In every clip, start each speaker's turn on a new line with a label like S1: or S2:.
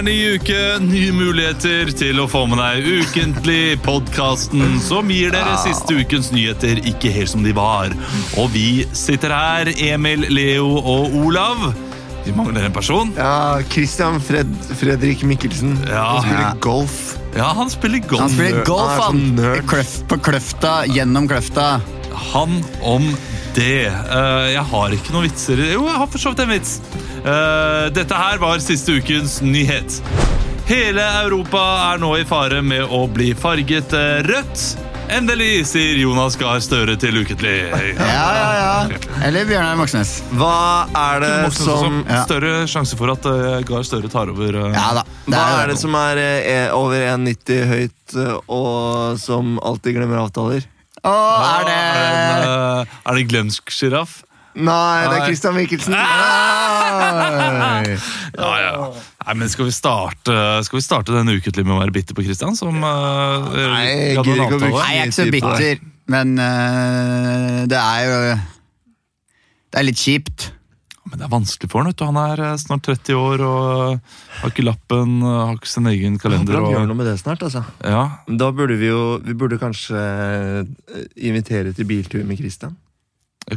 S1: Er ny uke, nye muligheter til å få med deg ukentlig podkasten som gir dere siste ukens nyheter ikke helt som de var. Og vi sitter her, Emil, Leo og Olav. Vi mangler en person.
S2: Ja, Christian Fred Fredrik Mikkelsen.
S1: Ja.
S2: Han spiller golf.
S1: Ja, han spiller golf.
S3: Han spiller golf,
S2: Han er
S3: han!
S2: sånn.
S3: Kløf, på Kløfta, gjennom Kløfta.
S1: Han om det. Eh, jeg har ikke noen vitser. Jo, jeg har for så vidt en vits. Eh, dette her var siste ukens nyhet. Hele Europa er nå i fare med å bli farget eh, rødt. Endelig, sier Jonas Gahr Støre til Uketlig.
S3: Ja, ja, ja. Eller Bjørnar Moxnes.
S2: Hva er det
S1: Moxnes
S2: som
S3: ja.
S1: Større sjanse for at Gahr Støre tar over.
S3: Ja da.
S2: Hva er det som er over 1,90 høyt og som alltid glemmer avtaler?
S3: Å, er det
S1: Er det en, eh, er det sjiraff?
S2: Nei, det er Christian Mikkelsen.
S3: Oi.
S1: Ja, ja. Nei, men skal vi starte, skal vi starte denne ukentlig med å være bitter på Christian? Som uh,
S2: Nei, jeg gidder ikke å bruke-
S3: Nei, jeg er ikke så bitter, men uh, det er jo Det er litt kjipt.
S1: Men det er vanskelig for han. vet du. Han er eh, snart 30 år og eh, har ikke lappen, eh, har ikke sin egen kalender.
S2: han gjør
S1: Og,
S2: noe med det snart. altså.
S1: ja,
S2: Da burde vi jo Vi burde kanskje invitere til biltur med Christian.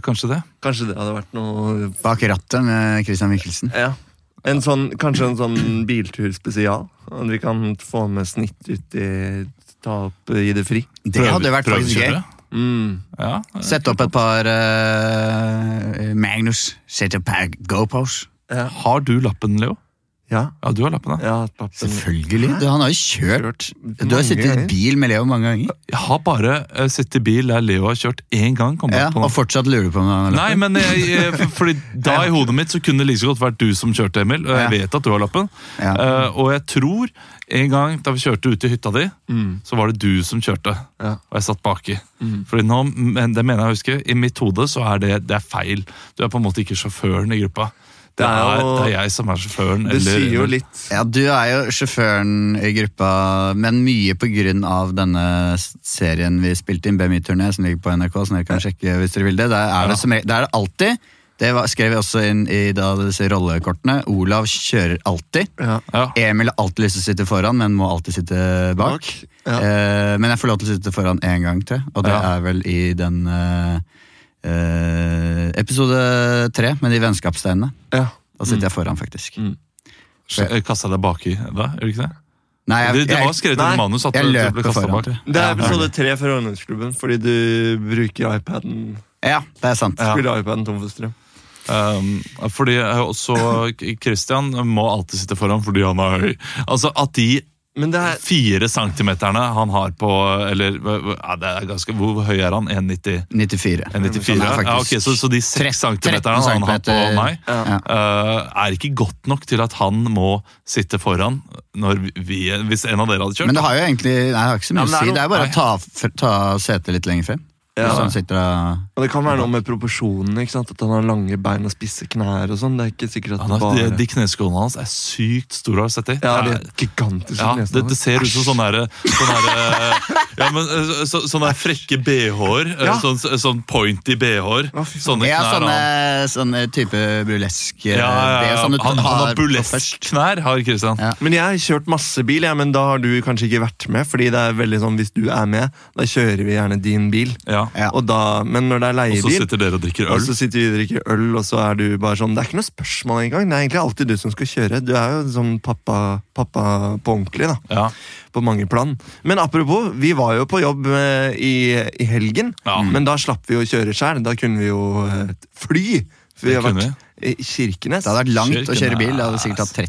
S1: kanskje det.
S2: Kanskje det hadde vært noe
S3: Bak rattet med Christian Michelsen.
S2: Ja. En sånn, kanskje en sånn bilturspesial. At vi kan få med snitt ut i Ta opp i det fri.
S3: Det hadde vært faktisk gøy.
S2: Mm.
S1: Ja,
S3: Sette opp et par uh, Magnus. Sette opp et par GoPros.
S2: Ja.
S1: Har du lappen, Leo?
S2: ja.
S1: Ja, du har lappen, da.
S2: Ja, pappen.
S3: Selvfølgelig. Du, han har jo kjørt. Du har sittet i bil med Leo mange ganger.
S1: Jeg har bare uh, sittet i bil der Leo har kjørt én gang.
S3: Ja,
S1: på
S3: og fortsatt lurer du på om han har
S1: Nei, men jeg, jeg, for- fordi da i hodet mitt så kunne det like godt vært du som kjørte, Emil. Og jeg
S3: Ja.
S1: vet at du har lappen.
S3: Ja.
S1: Eh, og jeg tror en gang da vi kjørte ut til hytta di,
S2: Mm.
S1: så var det du som kjørte.
S2: Ja.
S1: Og jeg satt baki.
S2: Mm.
S1: Fordi nå, men det mener jeg å huske, i mitt hode så er det, det er feil. Du er på en måte ikke sjåføren i gruppa. Det
S2: er jo-
S1: det er jeg som er sjåføren.
S2: Det
S1: eller-
S2: sier jo litt.
S3: Ja, Du er jo sjåføren i gruppa, men mye på grunn av denne serien vi spilte inn, BMI-turné, som ligger på NRK, som dere kan sjekke hvis dere vil det. Der er det, som, der er det alltid. Det var, skrev jeg også inn i da disse rollekortene. Olav kjører alltid.
S2: Ja.
S1: Ja.
S3: Emil har alltid lyst til å sitte foran, men må alltid sitte bak.
S2: Bak. Ja.
S3: Eh, men jeg får lov til å sitte foran én gang til, og det
S1: Ja.
S3: er vel i den eh, eh, episode tre med de vennskapssteinene.
S2: Ja.
S3: Da sitter jeg foran, faktisk.
S2: Mm.
S1: Så- Kasta deg baki da, gjør du ikke det?
S3: Nei, jeg,
S1: det, det var skrevet i manus at
S3: jeg
S1: du, ble kasta
S3: foran.
S1: bak.
S2: Det er episode tre fra Ungdomsklubben, fordi du bruker iPaden
S3: Ja, det er sant.
S1: Ja.
S2: Spiller iPaden tom for strøm.
S1: Um, fordi også Christian må alltid sitte foran fordi han er høy. Altså At de
S2: Men det er
S1: fire centimeterne han har på Eller ja, det er ganske, hvor høy er han? 1,90?
S3: 94.
S1: 1,94?
S3: Han er
S1: Ja, okay, så, så de seks centimeterne han har på meg,
S2: Ja.
S1: uh, er ikke godt nok til at han må sitte foran når vi, hvis en av dere hadde kjørt.
S3: Men det har jo egentlig nei, det har ikke så mye
S2: Ja, det
S3: å si. Det er bare
S1: nei.
S3: å ta, ta setet litt lenger frem.
S2: Ja.
S3: Hvis han sitter og
S2: det kan være noe med proporsjonene. ikke sant? At han har lange bein og spisse knær. og sånn. Det er ikke sikkert at
S1: han
S2: det
S1: har,
S2: bare...
S1: de kneskålene hans er sykt store. Har du sett det?
S2: Ja, de er gigantiske.
S1: Ja, det, det ser ut som sånne, der, sånne, ja, men, eh, så, sånne frekke BH-er. eh,
S2: Ja.
S1: Sånn, sånn pointy BH-er. Sånne knær.
S3: Ja,
S1: sånne,
S3: sånne type burlesk
S1: ja,
S3: eh,
S1: ja, ja.
S3: sånn
S1: Han, han har burlesk-knær, har Christian.
S3: Ja.
S2: Men jeg har kjørt masse bil, ja, men da har du kanskje ikke vært med. fordi det er veldig sånn, Hvis du er med, da kjører vi gjerne din bil.
S1: Ja.
S3: Ja.
S2: Og da, men når det er
S1: Og så sitter dere og drikker
S2: og
S1: øl.
S2: så sitter vi og drikker øl, og så er du bare sånn Det er ikke noe spørsmål engang. Det er egentlig alltid du som skal kjøre. Du er jo sånn pappa, pappa på ordentlig, da.
S1: Ja.
S2: På mange plan. Men apropos, vi var jo på jobb eh, i, i helgen.
S1: Ja.
S2: Men da slapp vi å kjøre sjøl. Da kunne vi jo eh, fly. For vi har vært i Kirkenes.
S3: Det hadde vært langt å kjøre bil. Det hadde sikkert tatt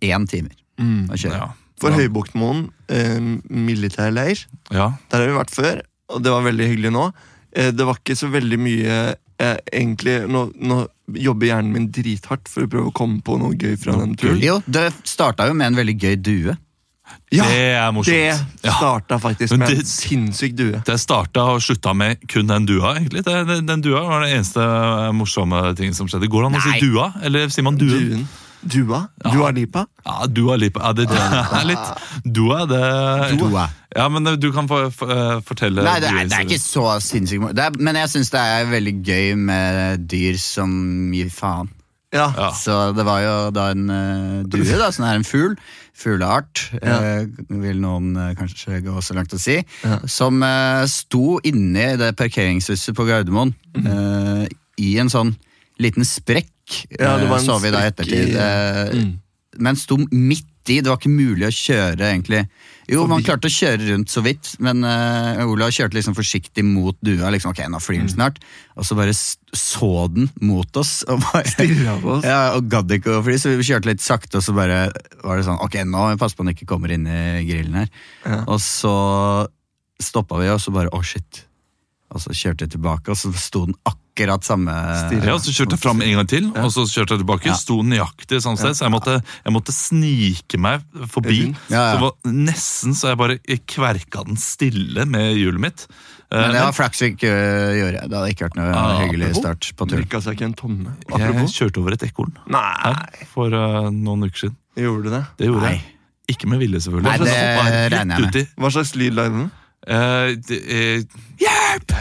S3: 31 timer
S2: Mm.
S3: å kjøre.
S1: Ja.
S2: For
S1: Ja.
S2: Høybuktmoen eh, militærleir,
S1: ja.
S2: der har vi vært før, og det var veldig hyggelig nå. Eh, det var ikke så veldig mye eh, egentlig nå, nå jobber hjernen min drithardt for å prøve å komme på noe gøy fra den turen.
S3: Jo, det starta jo med en veldig gøy due.
S2: Ja,
S1: det er morsomt.
S2: det
S1: Ja.
S2: starta faktisk med
S1: det-
S2: en sinnssyk due.
S1: Det starta og slutta med kun den dua. egentlig. Det, den, den dua var det eneste morsomme tingen som skjedde. Går det an å si dua, eller sier man duen?
S2: Duen. Dua? Dua Lipa?
S1: Ja, dua lipa. Ja, det, er litt Dua, det
S3: Dua.
S1: Ja, men du kan få, eh, fortelle
S3: Nei, det er, det er ikke så sinnssykt. Det er- Men jeg syns det er veldig gøy med dyr som gir faen.
S2: Ja.
S1: Ja.
S3: Så det var jo da en uh, due, da, som er en fugl. Fugleart, eh, vil noen uh, kanskje gå så langt å si.
S2: Ja.
S3: Som sto inne i det parkeringshuset på Gardermoen eh, i en sånn liten sprekk.
S2: Ja, det var
S3: eh,
S2: en
S3: så vi da i ettertid. eh,
S2: Mm.
S3: Men sto midt i. Det var ikke mulig å kjøre, egentlig. Jo, man klarte å kjøre rundt så vidt, men uh, Olav kjørte liksom forsiktig mot dua. liksom, ok, nå flyr den snart. Og så bare så den mot oss. Og bare,
S2: på oss.
S3: ja, og gadd ikke å fly, så vi kjørte litt sakte, og så bare var det sånn Ok, nå pass på han ikke kommer inn i grillen her.
S2: Ja.
S3: Og så stoppa vi, og så bare å, shit. Og så kjørte jeg tilbake, og så sto den akkurat samme
S2: Stirret.
S1: Ja, Så kjørte jeg fram en gang til, og så kjørte jeg tilbake.
S3: Ja.
S1: Sto nøyaktig samme sted, så jeg måtte, jeg måtte snike meg forbi.
S3: Ja, ja.
S1: Så det var nesten så jeg bare kverka den stille med hjulet mitt. Eh,
S3: Men det var flaks vi ikke øh, gjorde. Det hadde ikke vært noe
S1: Ah,
S3: hyggelig
S2: apropos.
S3: start på turen.
S2: Drikka seg ikke en tonne.
S1: jeg kjørte over et ekorn for uh, noen uker siden.
S2: gjorde du det?
S1: Det gjorde
S3: Nei.
S1: jeg. Ikke med vilje, selvfølgelig.
S3: Nei, det regner jeg med.
S1: uti.
S2: Hva slags lyd lagde den?
S1: Uh, det, uh, Hjelp!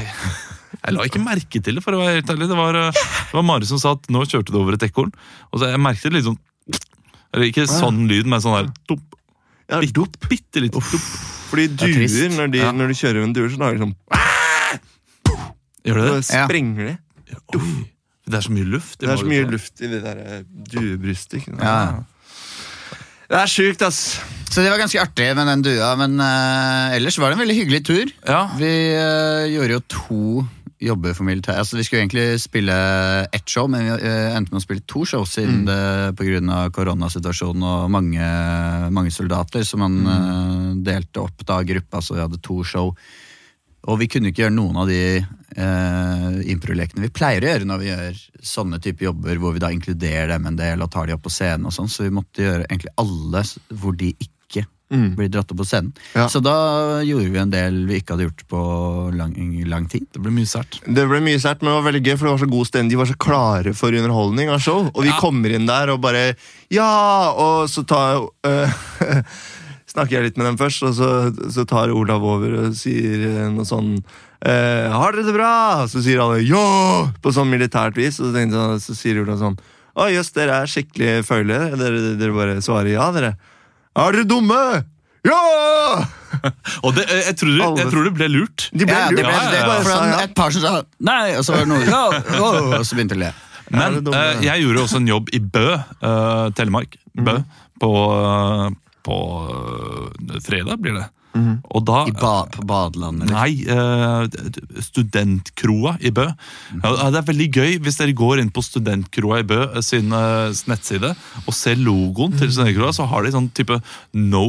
S1: Jeg la ikke merke til det, for å være helt ærlig. Det var, eh, det var Mari som sa at nå kjørte du over et ekorn. Og så jeg merket litt sånn Eller ikke sånn lyd, men sånn her dump,
S2: Ja,
S1: bitte, bitte litt dump.
S2: Fordi
S3: er
S2: duer, når, de, når de kjører en duer, så lager de sånn
S1: Gjør det
S2: Da
S1: det?
S3: Ja.
S2: sprenger de.
S1: Oi, det er så mye luft.
S2: Det er så mye luft i det der eh, duebrystet. ikke?
S3: Ja.
S2: Det er sjukt, ass.
S3: Så det var ganske artig med den dua, men uh, ellers var det en veldig hyggelig tur.
S1: Ja.
S3: Vi uh, gjorde jo to jobber for militæret. Altså, vi skulle egentlig spille ett show, men vi øh, endte med å spille to show siden det pga. koronasituasjonen og mange, mange soldater, så man øh, delte opp da gruppa, så vi hadde to show. Og vi kunne ikke gjøre noen av de eh, improlekene vi pleier å gjøre når vi gjør sånne type jobber, hvor vi da inkluderer dem en del og tar de opp på scenen og sånn, så vi måtte gjøre egentlig alle hvor de ikke
S2: Mm.
S3: blir dratt opp på scenen.
S2: Ja.
S3: Så da gjorde vi en del vi ikke hadde gjort på lang, lang tid.
S1: Det ble mye sært.
S2: Det ble mye sært, men det var veldig gøy, for det var så god stemning. De var så klare for underholdning av show. Og vi
S1: Ja.
S2: kommer inn der og bare Ja! Og så tar øh, Snakker jeg litt med dem først, og så, så tar Olav over og sier øh, noe sånn eh, Har dere det bra? Så sier alle ja! På sånn militært vis. Og så, jeg, så sier Olav sånn Å jøss, dere er skikkelig føyle. Dere, dere bare svarer ja, dere. Er dere dumme? Ja!
S1: Og det, eh, jeg, tror,
S2: du,
S1: jeg tror det ble lurt.
S2: De ble
S3: Ja,
S2: lurt.
S3: det ble,
S1: Ja, ja,
S3: det,
S1: ja.
S3: For han, et par som sa nei, og så var det noe ja, og så begynte de å le.
S1: Men uh, jeg gjorde også en jobb i Bø, uh, Telemark. Bø, på, uh, på fredag, blir det. Og da
S3: I ba, på badelandet? eller?
S1: Nei, eh, studentkroa i Bø. Ja, det er veldig gøy hvis dere går inn på studentkroa i Bø eh, sin eh, nettside og ser logoen til studentkroa, så har de sånn type No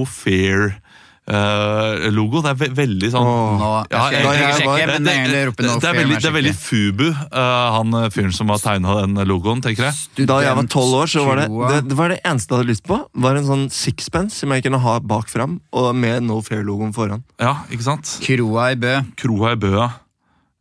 S1: Fear-logo. det er ve veldig sånn
S2: Åh.
S3: Nå,
S1: Ja,
S3: jeg
S2: jeg- jeg-
S3: sjekke,
S1: det,
S3: det,
S1: det,
S3: det,
S1: er veldig, det er veldig. Fubu, uh, han eh, fyren som har tegna den logoen, tenker jeg.
S2: Da jeg var tolv år, så var det, det det var det eneste jeg hadde lyst på. Var en sånn sixpence som jeg kunne ha bak fram, og med No Fair-logoen foran.
S1: Ja, ikke sant?
S3: Kroa i Bø.
S1: Kroa i Bø, ja.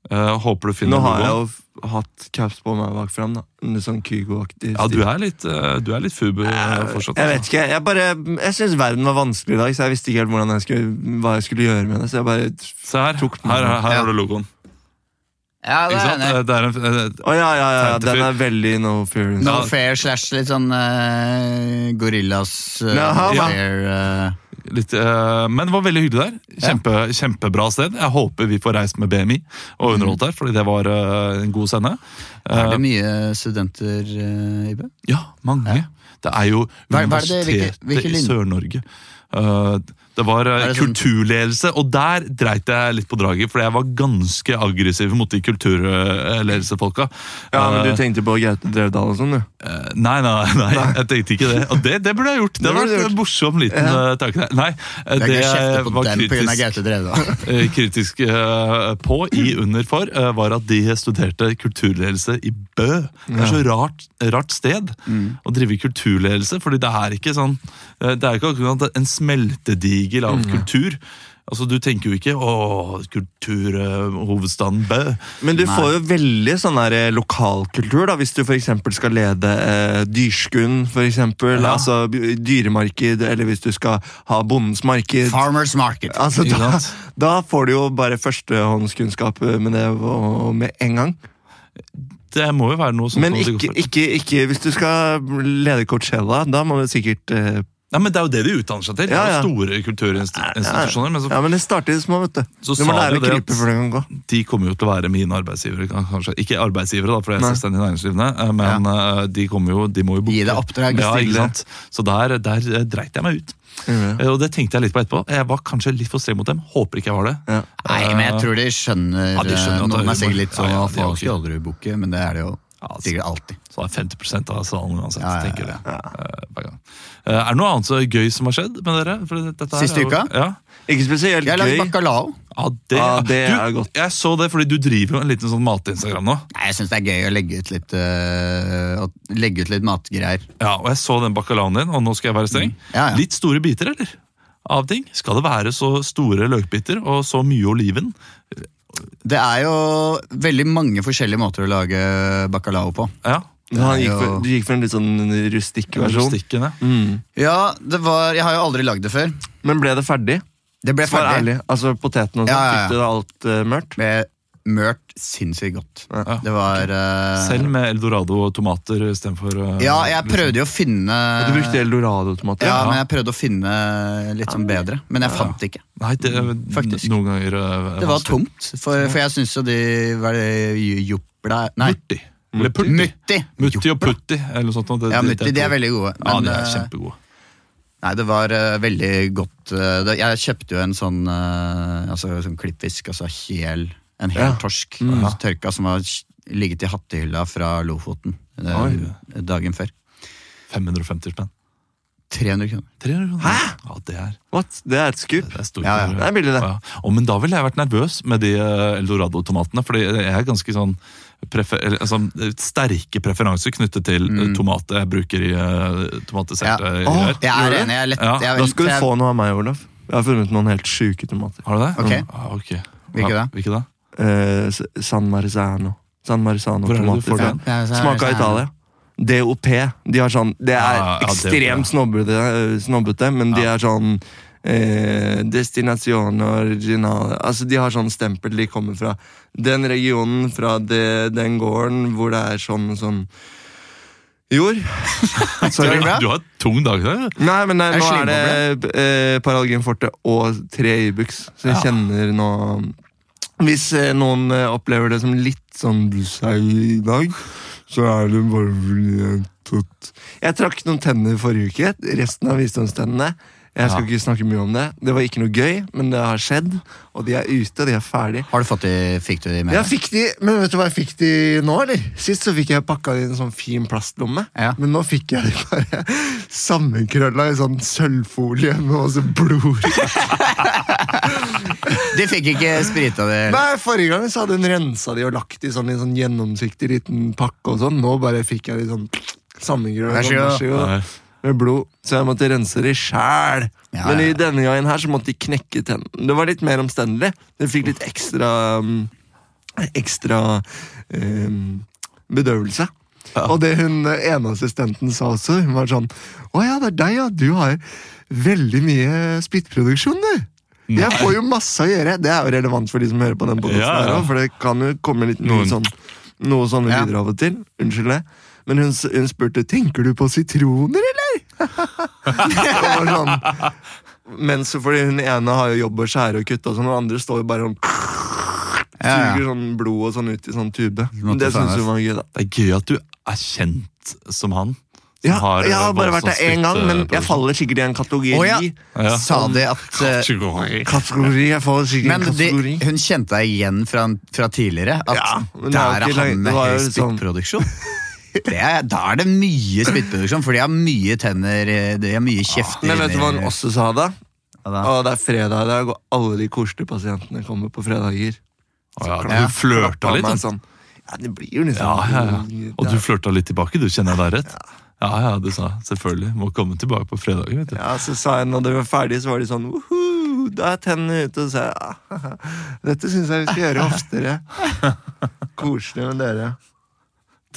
S1: Eh, håper du finner
S2: Nå har jeg jo hatt caps på meg bak fram, da. Sånn Kygo-aktig
S1: Ja, du er litt, uh, du er litt Fubu uh, fortsatt.
S2: Jeg
S1: altså.
S2: vet ikke, jeg bare Jeg syns verden var vanskelig i dag, så jeg visste ikke helt hvordan jeg skulle, hva jeg skulle gjøre med det. Så jeg bare
S1: Se her.
S2: Tok den.
S1: Her, her, her
S3: Ja.
S1: har du logoen.
S3: Ja, det
S1: Ikke
S3: er.
S1: Det er en, eh,
S2: Å ja, ja, ja, ja, den er veldig No Fair.
S3: No fair slash litt sånn uh, gorillas uh,
S2: ja.
S3: fair uh,
S1: litt, uh, men det var veldig hyggelig der. Kjempe, Kjempebra sted. Jeg håper vi får reist med BMI og underholdt der, fordi det var uh, en god sende.
S3: Er det
S1: Eh,
S3: mye studenter uh, i Bø?
S1: ja, mange. Det er jo
S3: er
S1: Universitetet i Sør-Norge. Eh, det var eh,
S3: det sånn-
S1: kulturledelse, og der dreit jeg litt på draget, for jeg var ganske aggressiv mot de kulturledelsefolka.
S2: Ja, men
S1: Eh,
S2: Du tenkte på Gaute Drevdal og sånn, du?
S1: Eh, Nei, nei, nei, jeg tenkte ikke det. Og det, det burde jeg gjort. Det
S2: Det
S1: vært en morsom liten
S2: Ja.
S1: eh, tanke. Nei, eh,
S3: Det
S1: jeg var kritisk, eh, kritisk eh, på i under for, eh, var at de studerte kulturledelse i Bø. Det er så rart, rart sted
S3: Mm.
S1: å drive kulturledelse, fordi det er ikke sånn eh, Det er ikke akkurat en smeltedigel av
S2: Mm.
S1: kultur. Altså, Du tenker jo ikke 'Å, kulturhovedstaden Bø'.
S2: Men du
S3: Nei.
S2: får jo veldig sånn der eh, lokalkultur, da, hvis du for eksempel skal lede eh, dyrskund. for eksempel,
S1: Ja.
S2: altså dyremarked, eller hvis du skal ha Bondens marked.
S3: Farmers Market.
S2: Altså, da, da får du jo bare førstehåndskunnskap med det og, med en gang.
S1: Det må jo være noe som
S2: Men ikke, ikke, ikke hvis du skal lede Coachella. Da må du sikkert eh,
S1: Nei, men Det er jo det de utdanner seg til. Det
S2: Ja,
S1: er jo Store kulturinstitusjoner. Men så
S2: Ja, men det starter i det små, vet du.
S1: Så
S2: Du må lære å krype før du kan gå.
S1: de kommer jo til å være mine arbeidsgivere. kanskje. Ikke arbeidsgivere, da, for jeg er selvstendig næringsdrivende, eh, men ja. de, kommer jo, de må jo booke.
S3: Gi deg oppdrag,
S1: Ja, ikke sant? Så der, der eh, dreit jeg meg ut.
S2: Ja.
S1: Eh, Og det tenkte jeg litt på etterpå. Jeg var kanskje litt for streng mot dem. Håper ikke jeg var det.
S2: Ja.
S3: Nei, men jeg tror de skjønner,
S1: Ja, de skjønner er
S3: Noen er sikkert litt sånn
S1: Ja, ja, de
S3: faen
S1: ok.
S3: skal du booke? Men det er det jo
S1: Ja.
S3: Sikkert alltid.
S1: Så det er 50% av salen uansett.
S3: Ja, ja, ja.
S1: tenker jeg. Eh. Eh, Er det noe annet så gøy som har skjedd med dere? For dette her
S3: Siste
S1: jo-
S3: uka?
S1: Ja.
S2: Ikke spesielt gøy.
S3: Jeg har lagd
S2: gøy.
S3: bacalao.
S1: Ja, det,
S2: Ja, det
S1: du,
S2: er godt.
S1: Jeg så det fordi du driver jo en liten sånn mat-Instagram nå.
S3: Nei, Jeg syns det er gøy å legge ut litt, uh, legge ut litt matgreier.
S1: Ja, og jeg så den bacalaoen din, og nå skal jeg være streng.
S3: Mm. Ja, ja.
S1: Litt store biter, eller? Av ting. Skal det være så store løkbiter og så mye oliven?
S3: Det er jo veldig mange forskjellige måter å lage bacalao på.
S1: Ja.
S2: Han gikk for, du gikk for en litt sånn rustikk versjon.
S1: Rustikken, ja.
S2: Mm.
S3: Ja, det var, Jeg har jo aldri lagd det før.
S2: Men ble det ferdig?
S3: Det ble
S2: Svar
S3: ferdig.
S2: ærlig. Altså Poteten og sånn,
S3: Ja, ja, ja.
S2: fikk du det alt uh, mørkt?
S3: Med mørt sinnssykt godt.
S1: Ja.
S3: Det var uh...
S1: Selv med eldorado og tomater istedenfor uh,
S3: Ja, jeg prøvde jo å finne
S2: Du brukte eldorado-tomater?
S3: Ja, men jeg prøvde å finne litt sånn bedre. Men jeg fant det ikke.
S1: Nei, det er
S3: Faktisk.
S1: noen ganger uh,
S3: Det var tomt. For, for jeg syns jo de var det jopla Nei,
S1: Mutti. Mutti.
S3: mutti.
S1: Mutti og putti, eller noe sånt. Det-
S3: Ja,
S1: det-
S3: mutti, de er veldig gode.
S1: Ja, de er kjempegode.
S3: Nei, det var uh, veldig godt. Uh, det, jeg kjøpte jo en sånn, uh, altså, sånn klippfisk, altså hel, en hel
S2: Ja.
S3: torsk
S2: Mm.
S3: eh, tørka som har ligget i hattehylla fra Lofoten eh,
S2: Oi.
S3: dagen før.
S1: 550 spenn.
S3: 300 kroner.
S1: 300 kroner.
S2: Hæ?
S1: Ja, det er,
S2: What? Det er et skup.
S1: det er stort.
S3: Ja, ja.
S2: Det er billig, det.
S1: Ja. Oh, men da ville jeg vært nervøs med de eh, eldorado-tomatene, fordi jeg er ganske sånn prefer, eller, eh, sterke preferanser knyttet til mm. tomater jeg bruker i uh, tomatdessert.
S3: Ja.
S1: Oh,
S3: Jeg er
S2: det?
S3: enig. Jeg er lett,
S1: Ja,
S3: jeg
S2: Da skal du få noe av meg, Olaf. Jeg har funnet noen helt sjuke tomater.
S1: Har du det?
S3: Ok.
S1: Ah, okay.
S3: Hvilke da?
S1: Hvilke da?
S2: Eh, San Marzano. San Marzano
S1: Hvor er det du
S2: tomater.
S1: får?
S3: Ja, så er
S2: Smak av
S3: sånn-
S2: Italia. DOP. De har sånn, det er
S1: Ja, ja,
S2: ekstremt snobbete, eh, snobbete, men de er sånn eh, Destinasjon originale Altså, De har sånn stempel. De kommer fra den regionen, fra det, den gården hvor det er sånn sånn jord. Sorry.
S3: det?
S1: Du har en tung dag i dag.
S2: Nei, men det,
S3: Er
S2: nå er det eh, Paralgin forte og tre Ibux, så jeg
S1: Ja.
S2: kjenner nå Hvis eh, noen eh, opplever det som litt sånn seig i dag, så er det bare fordi jeg tatt Jeg trakk noen tenner forrige uke. Resten av visdomstennene. Jeg skal
S1: Ja.
S2: ikke snakke mye om det. Det var ikke noe gøy, men det har skjedd. Og de er ute, og de er ferdige.
S3: Har du fått de, fikk du de med Ja,
S2: fikk de, men vet du hva jeg fikk de nå, eller? Sist så fikk jeg pakka de i en sånn fin plastlomme.
S3: Ja.
S2: Men nå fikk jeg de bare sammenkrølla i sånn sølvfolie med masse blod.
S3: De fikk ikke sprita de
S2: Nei, Forrige gang så hadde hun rensa de og lagt de sånn i en sånn gjennomsiktig liten pakke. og sånn. Nå bare fikk jeg de sånn sammenkrølla.
S3: Vær så god.
S1: Nei.
S2: Med blod. Så jeg måtte rense det sjæl.
S3: Ja,
S2: Men i denne gangen her så måtte de knekke tennene. Det var litt mer omstendelig. De fikk litt ekstra um, Ekstra um, bedøvelse.
S1: Ja.
S2: Og det hun eh, ene assistenten sa også, hun var sånn Å ja, det er deg, ja. Du har veldig mye spyttproduksjon, du. Jeg får jo masse å gjøre. Det er jo relevant for de som hører på den podcasten
S1: Ja,
S2: her òg, for det kan jo komme litt noe sånn noe sånne lyder av og til. Unnskyld det. Men hun, hun spurte tenker du på sitroner, eller? sånn. Mens fordi hun ene har jo jobb å skjære og kutte, og sånn, og andre står jo bare sånn. Suger sånn blod og sånn ut i sånn tube. Det
S3: synes
S2: syns hun var gøy, da.
S1: Det er gøy at du er kjent som han.
S2: Ja,
S1: har
S2: jeg har bare vært der én gang, men jeg faller sikkert i en kategori.
S3: Oh, ja.
S1: Ja.
S3: Sa de at Kategori.
S2: Kategori, jeg faller sikkert i
S3: Men
S2: kategori.
S3: de, hun kjente deg igjen fra, fra tidligere? At
S2: Ja, det er
S3: der er han med høy
S2: sånn-
S3: spyttproduksjon? Det er, da er det mye spyttproduksjon, for de har mye tenner, eh, de har mye kjefter.
S2: Men vet du hva
S3: han
S2: også sa da?
S3: Ja, da.
S2: Og det er fredag i dag, og alle de koselige pasientene kommer på fredager.
S1: Så ja,
S3: Ja.
S1: du flørta litt?
S2: Sånn. Ja, det blir jo liksom
S1: Ja, ja, ja. Og du flørta litt tilbake, du kjenner jeg deg rett? Ja, ja, du sa selvfølgelig. Må komme tilbake på fredag. vet du.
S2: Ja, så sa jeg når det var ferdig, så var de sånn Woho, da er tennene ute. Og så sa jeg ah, dette syns jeg vi skal gjøre oftere. Koselig med dere.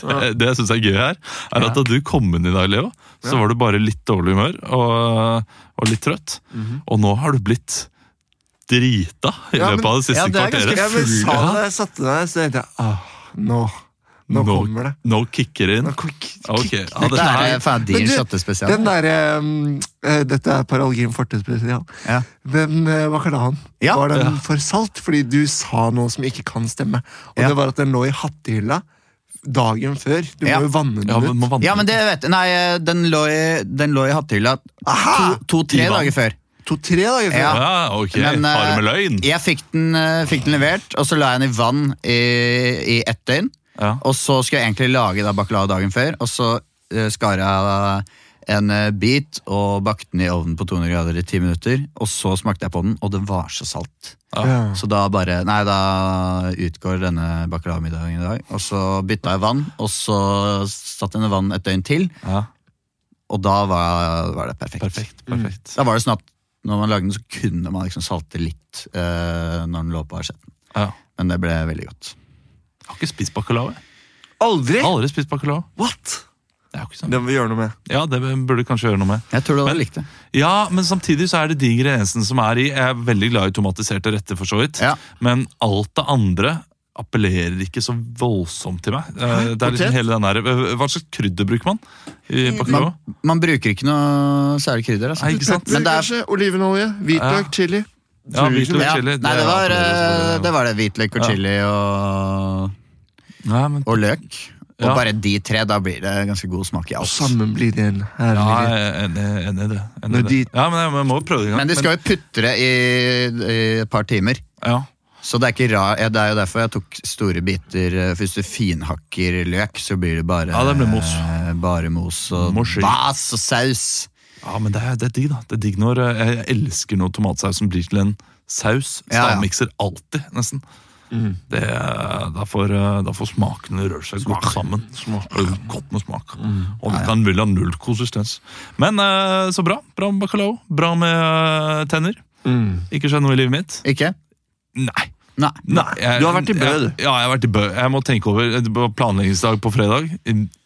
S1: Det, det jeg syns er gøy her, er at da du kom inn i dag, Leo, så var du bare litt dårlig humør og, og litt trøtt.
S2: Mhm.
S1: Og nå har du blitt drita i
S2: Ja, men-
S1: løpet av det siste
S3: ja, det er ganske
S1: kvarteret.
S2: Jeg men, sa det da jeg satte meg, så tenkte jeg ah, nå, nå kommer det.
S1: Nå kicker det inn.
S2: Nå kick-
S1: Ok,
S2: kick-
S1: ja,
S3: Dette
S1: det
S3: er din
S2: Men. Den derre um, uh, Dette er Paralgin fortespesial.
S3: Ja.
S2: Den uh, bacalaoen,
S3: Ja.
S2: var den
S1: Ja.
S2: for salt? Fordi du sa noe som ikke kan stemme. Og
S3: Ja.
S2: det var at den lå i hattehylla dagen før. Du
S3: Ja.
S2: må jo vanne den
S1: ja, men
S2: ut.
S1: må vanne
S3: Ja, men det vet jeg. Nei, den lå i, den lå i hattehylla to-tre
S1: to,
S3: dager før.
S2: To-tre dager før.
S3: Ja.
S1: Ja, ok.
S3: Men, eh,
S1: Har du med løgn?
S3: Jeg fikk den, eh, fikk den levert, og så la jeg den i vann i, i ett døgn.
S1: Ja.
S3: Og så skulle jeg egentlig lage da bacalao dagen før, og så uh, skar jeg en eh, bit og bakte den i ovnen på 200 grader i ti minutter. Og så smakte jeg på den, og det var så salt.
S2: Ja.
S3: Så da bare Nei, da utgår denne bacalao-middagen i dag. Og så bytta jeg vann, og så satt jeg i vann et døgn til,
S1: Ja,
S3: og da var, var det perfekt.
S1: perfekt. perfekt.
S3: Da var det sånn at når man lagde den, så kunne man liksom salte litt eh, når den lå på asjetten.
S1: Ja.
S3: Men det ble veldig godt.
S1: Jeg har ikke spist bacalao. jeg.
S2: Aldri?
S1: Aldri spist bacalao.
S2: What?
S1: Det er ikke sånn.
S2: Det må vi gjøre noe med.
S1: Ja, det burde kanskje gjøre noe med.
S3: Jeg tror du hadde
S1: Men-
S3: likt det.
S1: Ja, men samtidig så er det de ingrediensene som er i. Jeg er veldig glad i tomatiserte retter, for så vidt.
S3: Ja.
S1: Men alt det andre appellerer ikke så voldsomt til meg. Eh, Det er liksom hele den der, Hva slags krydder bruker man i?
S3: Man, man bruker ikke noe særlig krydder. Altså.
S1: Nei, ikke sant?
S3: Men det er
S2: Kanskje olivenolje, hvitløk,
S1: Ja.
S2: chili.
S1: Ja, hvitløk,
S3: ja,
S1: chili.
S3: Nei, det var,
S1: det,
S3: eh, det var det. Hvitløk og
S1: Ja.
S3: chili og,
S1: Nei, men,
S3: og løk. Og
S1: Ja.
S3: bare de tre, da blir det ganske god smak i alt.
S2: Og sammen blir det en
S1: ja,
S2: herlig
S1: jeg er enig, i det. Enig
S2: Når
S1: det.
S2: de-
S1: Ja, men jeg, jeg må prøve det en gang.
S3: Men de skal jo putre i, i et par timer.
S1: ja.
S3: Så det er ikke rar, det er jo derfor jeg tok store biter. eh, Hvis du finhakker løk, så blir det bare
S1: Ja, det blir mos.
S3: eh, Bare mos og
S1: Mos
S3: bas og saus.
S1: ja, men det er, det er digg, da. Det er digg når eh, Jeg elsker når tomatsaus som blir til en saus.
S3: Ja, ja.
S1: Stavmikser alltid, nesten. Det, eh, da, får, eh, da får smakene røre seg godt sammen. Og Godt med smak. Og det kan vil ha null konsistens. Men eh, så bra. Bra med bacalao. Bra med eh, tenner.
S2: Mm.
S1: Ikke skjedd noe i livet mitt.
S3: Ikke?
S1: Nei.
S3: Nei.
S1: Nei, jeg-
S2: Du har vært i Bø, du.
S1: Ja, jeg har vært i Bø. Jeg må tenke over planleggingsdag på fredag.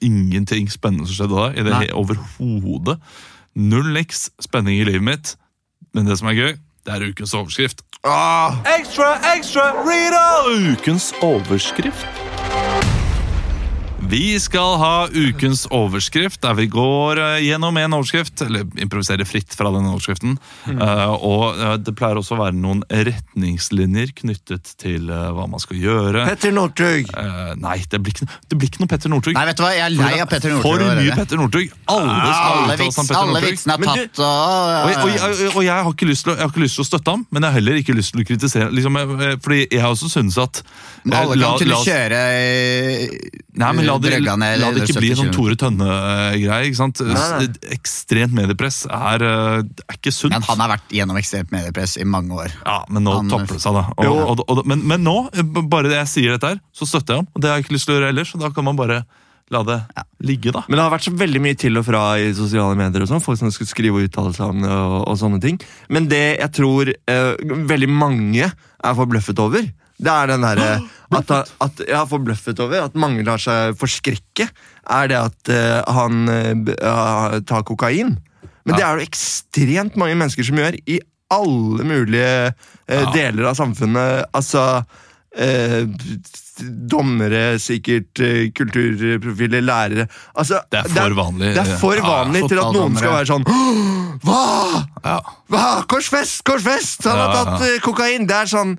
S1: Ingenting spennende som skjedde da. I det
S3: Nei.
S1: Overhodet. Null niks spenning i livet mitt. Men det som er gøy, det er ukens overskrift.
S2: Ah,
S1: Ekstra, ekstra, Rita! Ukens overskrift. Vi skal ha ukens overskrift, der vi går eh, gjennom en overskrift, eller improviserer fritt fra den overskriften. Eh, og eh, det pleier også å være noen retningslinjer knyttet til hva man skal gjøre.
S2: Petter Northug!
S1: Eh, nei, det blir, ikke, det blir ikke noe Petter Northug.
S3: Nei, vet du hva, jeg er lei av Petter Northug.
S1: For mye Petter Northug. Alle skal
S3: Alle,
S1: uttale seg om Petter
S3: alle
S1: Northug.
S3: vitsene er
S2: du-
S3: tatt, og,
S1: Og, og, og, og jeg, har ikke lyst til å, jeg har ikke lyst til å støtte ham, men jeg har heller ikke lyst til å kritisere. Liksom, fordi jeg også synes at
S3: Men alle kan til å kjøre
S1: Nei, men La det,
S3: Drøgane
S1: la det ikke bli en sånn Tore Tønne-greie.
S2: nei.
S1: Ekstremt mediepress er, eh, er ikke sunt.
S3: Men han har vært gjennom ekstremt mediepress i mange år.
S1: Ja, men nå
S3: Han-
S1: topper det seg, da. Og, og, og, men, men nå, eh, bare det jeg sier dette her, så støtter jeg ham. Og det har jeg ikke lyst til å gjøre ellers, så da kan man bare la det ligge, da.
S2: Men det har vært så veldig mye til og fra i sosiale medier. og sånn, Folk som skulle skrive og uttale seg om det. og, og sånne ting. Men det jeg tror eh, veldig mange er forbløffet over, det er den derre at, at Jeg har forbløffet over at mange lar seg forskrekke, er det at uh, han uh, tar kokain. Men det er det ekstremt mange mennesker som gjør i alle mulige uh,
S1: Ja.
S2: deler av samfunnet. Altså eh, Dommere, sikkert kulturprofiler, lærere altså,
S1: Det er for vanlig.
S2: Det er for
S1: Ja,
S2: vanlig til at noen skal være sånn Hva?!
S1: Ja.
S2: Hva? Korsfest! Korsfest! Han har tatt
S1: ja.
S2: kokain! Det er sånn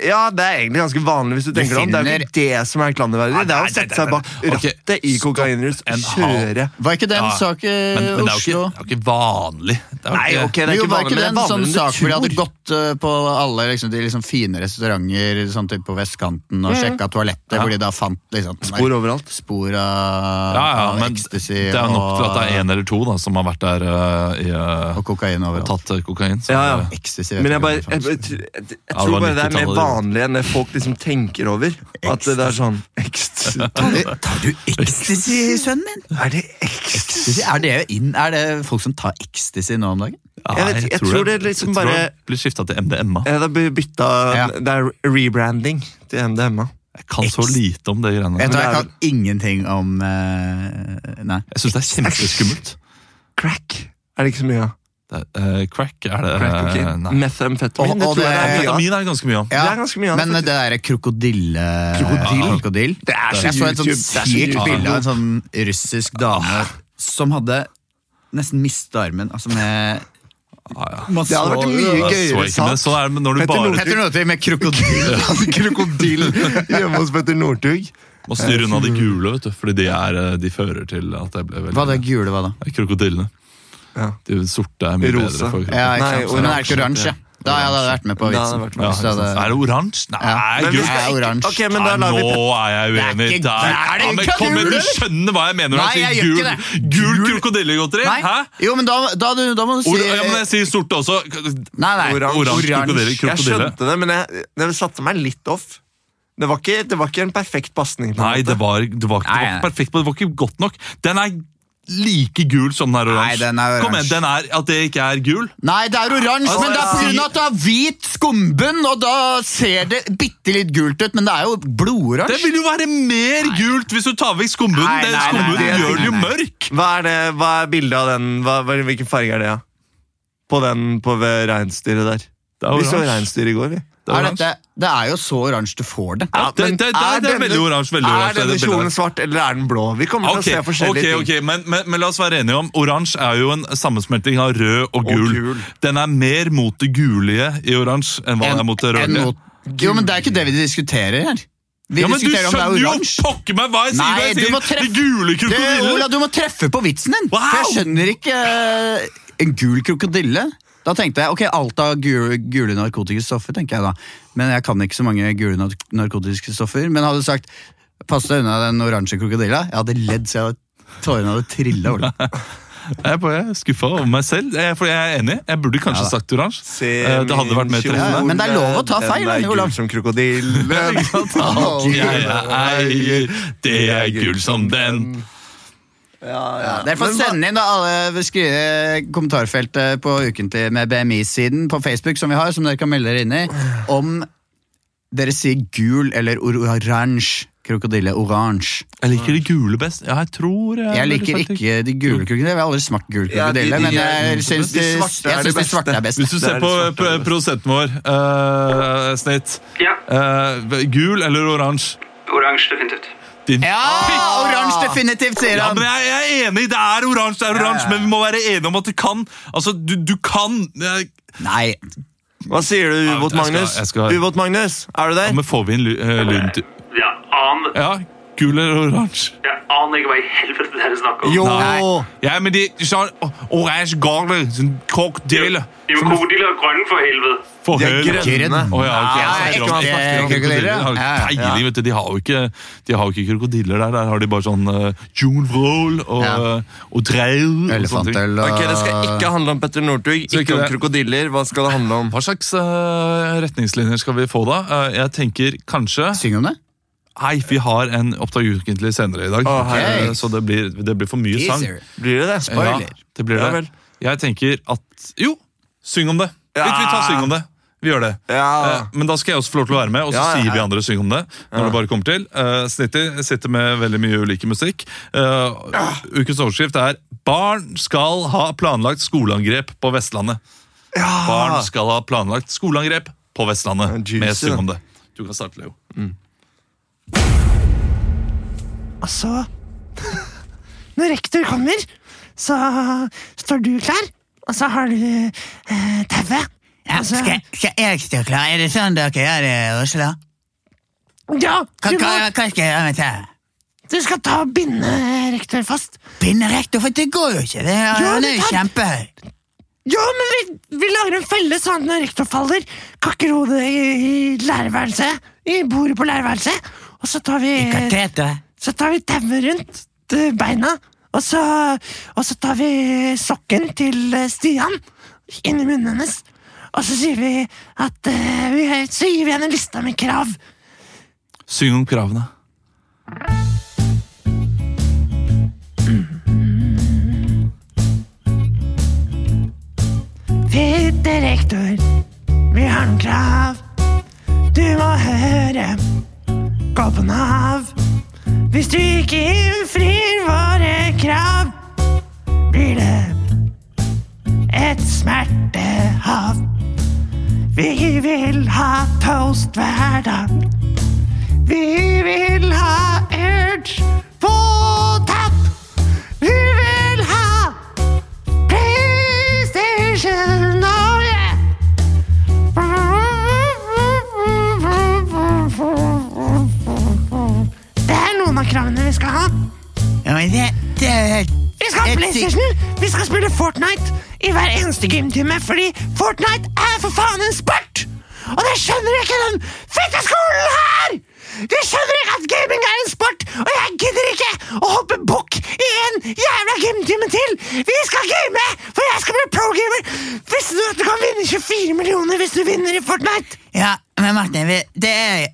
S2: Ja, det er egentlig ganske vanlig hvis du tenker det om. Det er jo ikke det som er klanderverdig. Det er å sette seg bak rattet i kokainrus og kjøre.
S3: Var ikke den
S1: Ja,
S3: sak i
S1: Men, men det er jo ikke, det er jo ikke vanlig. Det er jo
S2: Nei, ok, det er
S3: jo,
S2: ikke
S3: var
S2: vanlig,
S3: ikke
S2: men det
S3: det
S2: er
S3: en sånn sak hvor de hadde gått uh, på alle liksom, de liksom fine restauranter sånn typ på vestkanten og sjekka toalettet,
S1: Ja.
S3: hvor de da fant liksom,
S2: Spor overalt.
S3: spor av,
S1: ja, ja,
S3: av
S1: men
S3: ecstasy
S1: det er nok til at det er én eller to da, som har vært der eh, i, eh,
S3: og kokain overalt.
S1: tatt eh, kokain. Så,
S2: Ja, ja.
S1: eh,
S3: Ecstasy,
S2: Men jeg, bare,
S3: det
S2: jeg,
S1: det
S2: tror bare det er mer vanlig enn det folk liksom tenker over. At det er sånn ecstasy.
S3: Tar du ecstasy, sønnen min?
S2: Er det ecstasy?
S3: Er det, inn, er det folk som tar ecstasy nå om dagen?
S1: ja,
S2: Jeg vet- jeg tror det liksom bare-
S1: det blir skifta til MDMA.
S2: Ja, det blir bytta
S3: Ja.
S2: Det er rebranding til MDMA.
S1: Jeg kan så lite om det greiene
S3: du, jeg
S2: det er
S3: kan ingenting om eh, Nei.
S1: Jeg syns det er kjempeskummelt.
S2: Crack er det ikke så mye av.
S1: Eh, crack er det
S2: Crack okay.
S1: Nei.
S2: Methamfetamin.
S3: Og- og
S2: det
S3: det-
S2: er.
S1: Amfetamin er det ganske mye av.
S3: Ja,
S2: det,
S3: Men det derre krokodille...
S2: Krokodil?
S3: krokodil.
S2: Det er så
S3: Jeg så et sånt sykt bilde av en sånn russisk dame som hadde nesten mista armen. Altså med
S1: Ah, ja.
S3: man
S2: Det hadde vært mye gøyere sak.
S1: er det når du
S2: Petter
S1: bare
S2: Northug.
S3: Med krokodil?
S2: Krokodil hjemme hos Petter Northug.
S1: må styre unna de gule, vet du, fordi de, er, eh, de fører til at det ble veldig
S3: Hva det gule hva da?
S1: Krokodillene.
S2: Ja.
S1: De sorte er mye
S2: Rosa.
S1: bedre for
S3: Ja, ikke
S2: Nei,
S3: sant? Men det er ikke
S2: oransje.
S3: Da hadde jeg vært med på
S2: Da hadde
S3: vitsen.
S2: med.
S1: Ja,
S3: Hvis det hadde-
S1: Er det oransje? Nei,
S3: Ja.
S2: Men vi skal
S3: er
S2: ikke-
S3: oransje.
S2: Ok, men da
S1: Nei,
S2: lar vi
S1: nå er jeg
S3: Det er
S1: uenig.
S3: ikke-
S1: Der.
S3: er det
S1: Ja, men
S3: ikke
S1: kom igjen, du
S3: eller?
S1: skjønner hva jeg mener når
S3: Nei,
S1: jeg
S3: jeg
S1: sier
S3: gjør
S1: gul,
S3: ikke det.
S1: gul krokodillegodteri.
S3: Nei.
S1: Hæ?
S3: Jo, men da, da, du- da må du si
S1: Or ja, men jeg sier sorte også.
S3: Nei, nei.
S2: Oransje.
S1: Oransje krokodille.
S2: Jeg skjønte det, men jeg, det satte meg litt off. Det var ikke, det var ikke en perfekt pasning. på en
S1: Nei,
S2: måte.
S1: det var, det var, det var
S3: Nei,
S1: ikke perfekt, men det var ikke godt nok. Den er like gul som den er
S3: Nei,
S1: oransje.
S3: den er
S1: Kom igjen, den er, At det ikke er gul?
S3: Nei, det er oransje,
S1: Altså,
S3: men det er pga. at det har hvit skumbunn, og da ser det bitte litt gult ut, men det er jo blodoransje.
S1: Det vil jo være mer gult hvis du tar vekk skumbunnen.
S3: Nei,
S1: Den
S3: nei, nei,
S1: skumbunnen
S2: nei, nei,
S1: gjør den jo
S3: nei, nei.
S1: mørk.
S2: Hva er, det, hva er bildet av den? Hva, hvilken farge er det? Ja? På den på reinsdyret der.
S1: Det er
S2: Vi så reinsdyr i går, vi.
S1: Det er
S3: Er dette, det er jo så oransje du får det.
S1: Ja, det, det, det, det er veldig oransje. veldig
S2: Er denne
S1: det
S2: kjolen svart, eller er den blå? Vi kommer til
S1: Ok,
S2: å se
S1: ok,
S2: forskjellige
S1: okay,
S2: ting.
S1: men, men, men la oss være enige om Oransje er jo en sammensmelting av rød og gul.
S2: gul.
S1: Den er mer mot det gulige i oransje enn hva den er mot det røde.
S3: mot- Jo, men det er ikke det vi diskuterer her. Vi
S1: Ja, men Du
S3: diskuterer om det
S1: skjønner
S3: er
S1: jo pokker meg hva jeg sier!
S3: Nei,
S1: jeg
S3: du
S1: sier
S3: må treffe-
S1: De gule krokodillene!
S3: Ola, du må treffe på vitsen din!
S1: Wow!
S3: For jeg skjønner ikke uh, En gul krokodille? Da tenkte jeg ok, alt av gule, gule narkotiske stoffer, tenker jeg da. Men jeg kan ikke så mange gule narkotiske stoffer. Men hadde du sagt pass deg unna den oransje krokodilla, jeg hadde ledd så jeg hadde, tårene hadde trilla. det.
S1: Jeg er bare skuffa over meg selv, jeg, for jeg er enig. Jeg burde kanskje sagt oransje.
S2: Se
S1: Eh, Det hadde vært mer treffende.
S3: Men det er lov å ta feil,
S2: Den er
S3: Olav.
S2: gul som krokodillen.
S1: Alt jeg eier, det er gull som den.
S2: Ja,
S3: Dere får
S2: Men
S3: sende inn da alle skrive kommentarfeltet på Ukentlig med BMI-siden på Facebook, som vi har, som dere kan melde dere inn i, om dere sier gul eller or oransje krokodille. Oransje.
S1: Jeg liker de gule best. Ja, jeg tror jeg,
S3: Jeg liker ikke de gule krokodillene. Jeg har aldri smakt gul krokodille,
S2: ja,
S3: men jeg syns
S2: de
S3: de,
S2: svarte er de
S3: svarte er best.
S1: Hvis du ser
S2: er
S1: på prosenten vår, uh, snitt
S4: Ja,
S1: uh, Gul eller oransje?
S4: oransje definitivt.
S1: Din
S3: Ja! Oransje definitivt, sier han.
S1: Ja, men jeg, jeg er enig, det er oransje, det er oransje, men vi må være enige om at det kan Altså, du, du kan jeg,
S3: Nei.
S2: Hva sier du,
S1: Ja,
S2: Ubåt
S1: skal-
S2: Magnus?
S1: skal-
S2: Ubåt Magnus, er du der? ja.
S1: Men får vi inn eh, lyden til
S4: Ja, aner,
S1: Ja, gul eller oransje?
S4: jeg aner ikke hva i helvete dere er det er snakk om.
S2: Jo!
S1: Nei. Ja, men det er sånn å- oransje garle, sånn krokodille
S4: Jo, krokodiller er grønne for helvete.
S1: For
S2: De er grønne.
S1: Å ja, ok.
S2: Ja,
S1: Jeg
S2: ekte
S1: snakker om-
S3: krokodiller.
S1: har
S3: Ja,
S1: peiling, vet du. De har jo ikke, de har jo ikke krokodiller der. Der har de bare sånn uh, jungelvrål og,
S3: Ja.
S1: uh, og og sånne ting.
S3: Elefantøl og
S2: Ok, Det skal ikke handle om Petter Northug, ikke
S1: ikke
S2: om
S1: det?
S2: krokodiller. Hva skal det handle om?
S1: Hva slags uh, retningslinjer skal vi få da? Uh, jeg tenker kanskje
S3: Syng om det.
S1: Nei, vi har en Oppdag ukentlig senere i dag.
S2: Okay.
S1: Uh, så det blir, det blir for mye sang.
S2: Blir det det?
S3: Spoiler.
S1: Ja, det blir
S2: Ja
S1: det. Jeg tenker at Jo, syng om det.
S2: Ja.
S1: Vi, vi tar syng om det. Vi gjør det.
S2: Ja.
S1: Eh, Men da skal jeg også få lov til å være med, og så
S2: Ja, ja,
S1: sier vi andre syng om det. når det bare kommer til. Uh, Snitty sitter med veldig mye ulike musikk. Eh, ukens overskrift er 'Barn skal ha planlagt skoleangrep på Vestlandet'. Barn skal ha planlagt skoleangrep på Vestlandet.
S2: Ja,
S1: med syng om det. Du kan starte, Leo.
S5: Altså Når rektor kommer, så står du klar, og så har du eh, tauet
S6: Ja,
S5: Altså-
S6: skal, skal jeg stå klar? Er det sånn dere gjør det, Oslo?
S5: Ja,
S6: Hva,
S5: du, må,
S6: hva skal jeg gjøre med tauet?
S5: du skal ta og binde rektor fast.
S6: Binde rektor, for det går jo ikke. Det er,
S5: Jo,
S6: han er jo
S5: tar...
S6: kjempehøy.
S5: Ja, men vi, vi lager en felle sånn at når rektor faller, kakker hodet i, i lærerværelset, i bordet på lærerværelset, og så tar vi. Så tar vi tauet rundt beina, og så, og så tar vi sokken til eh, Stian inn i munnen hennes. Og så sier vi at uh, vi, Så gir vi henne en liste med krav.
S1: Syng om kravene.
S5: Fitte rektor, vi har noen krav. Du må høre, på Nav. Hvis du ikke innfrir våre krav, blir det et smertehav. Vi vil ha toast hver dag. Vi vil ha Urge på tapp. Vi vil ha PlayStation, kravene vi skal ha.
S6: Ja, men det, det
S5: Vi skal ha PlayStation, vi skal spille Fortnite i hver eneste gymtime, fordi Fortnite er for faen en sport! Og det skjønner ikke den fitteskolen her! De skjønner ikke at gaming er en sport, og jeg gidder ikke å hoppe bukk i en jævla gymtime til! Vi skal game, for jeg skal bli pro-gamer! Visste du at du kan vinne 24 millioner hvis du vinner i Fortnite?
S6: Ja, men Martin, det er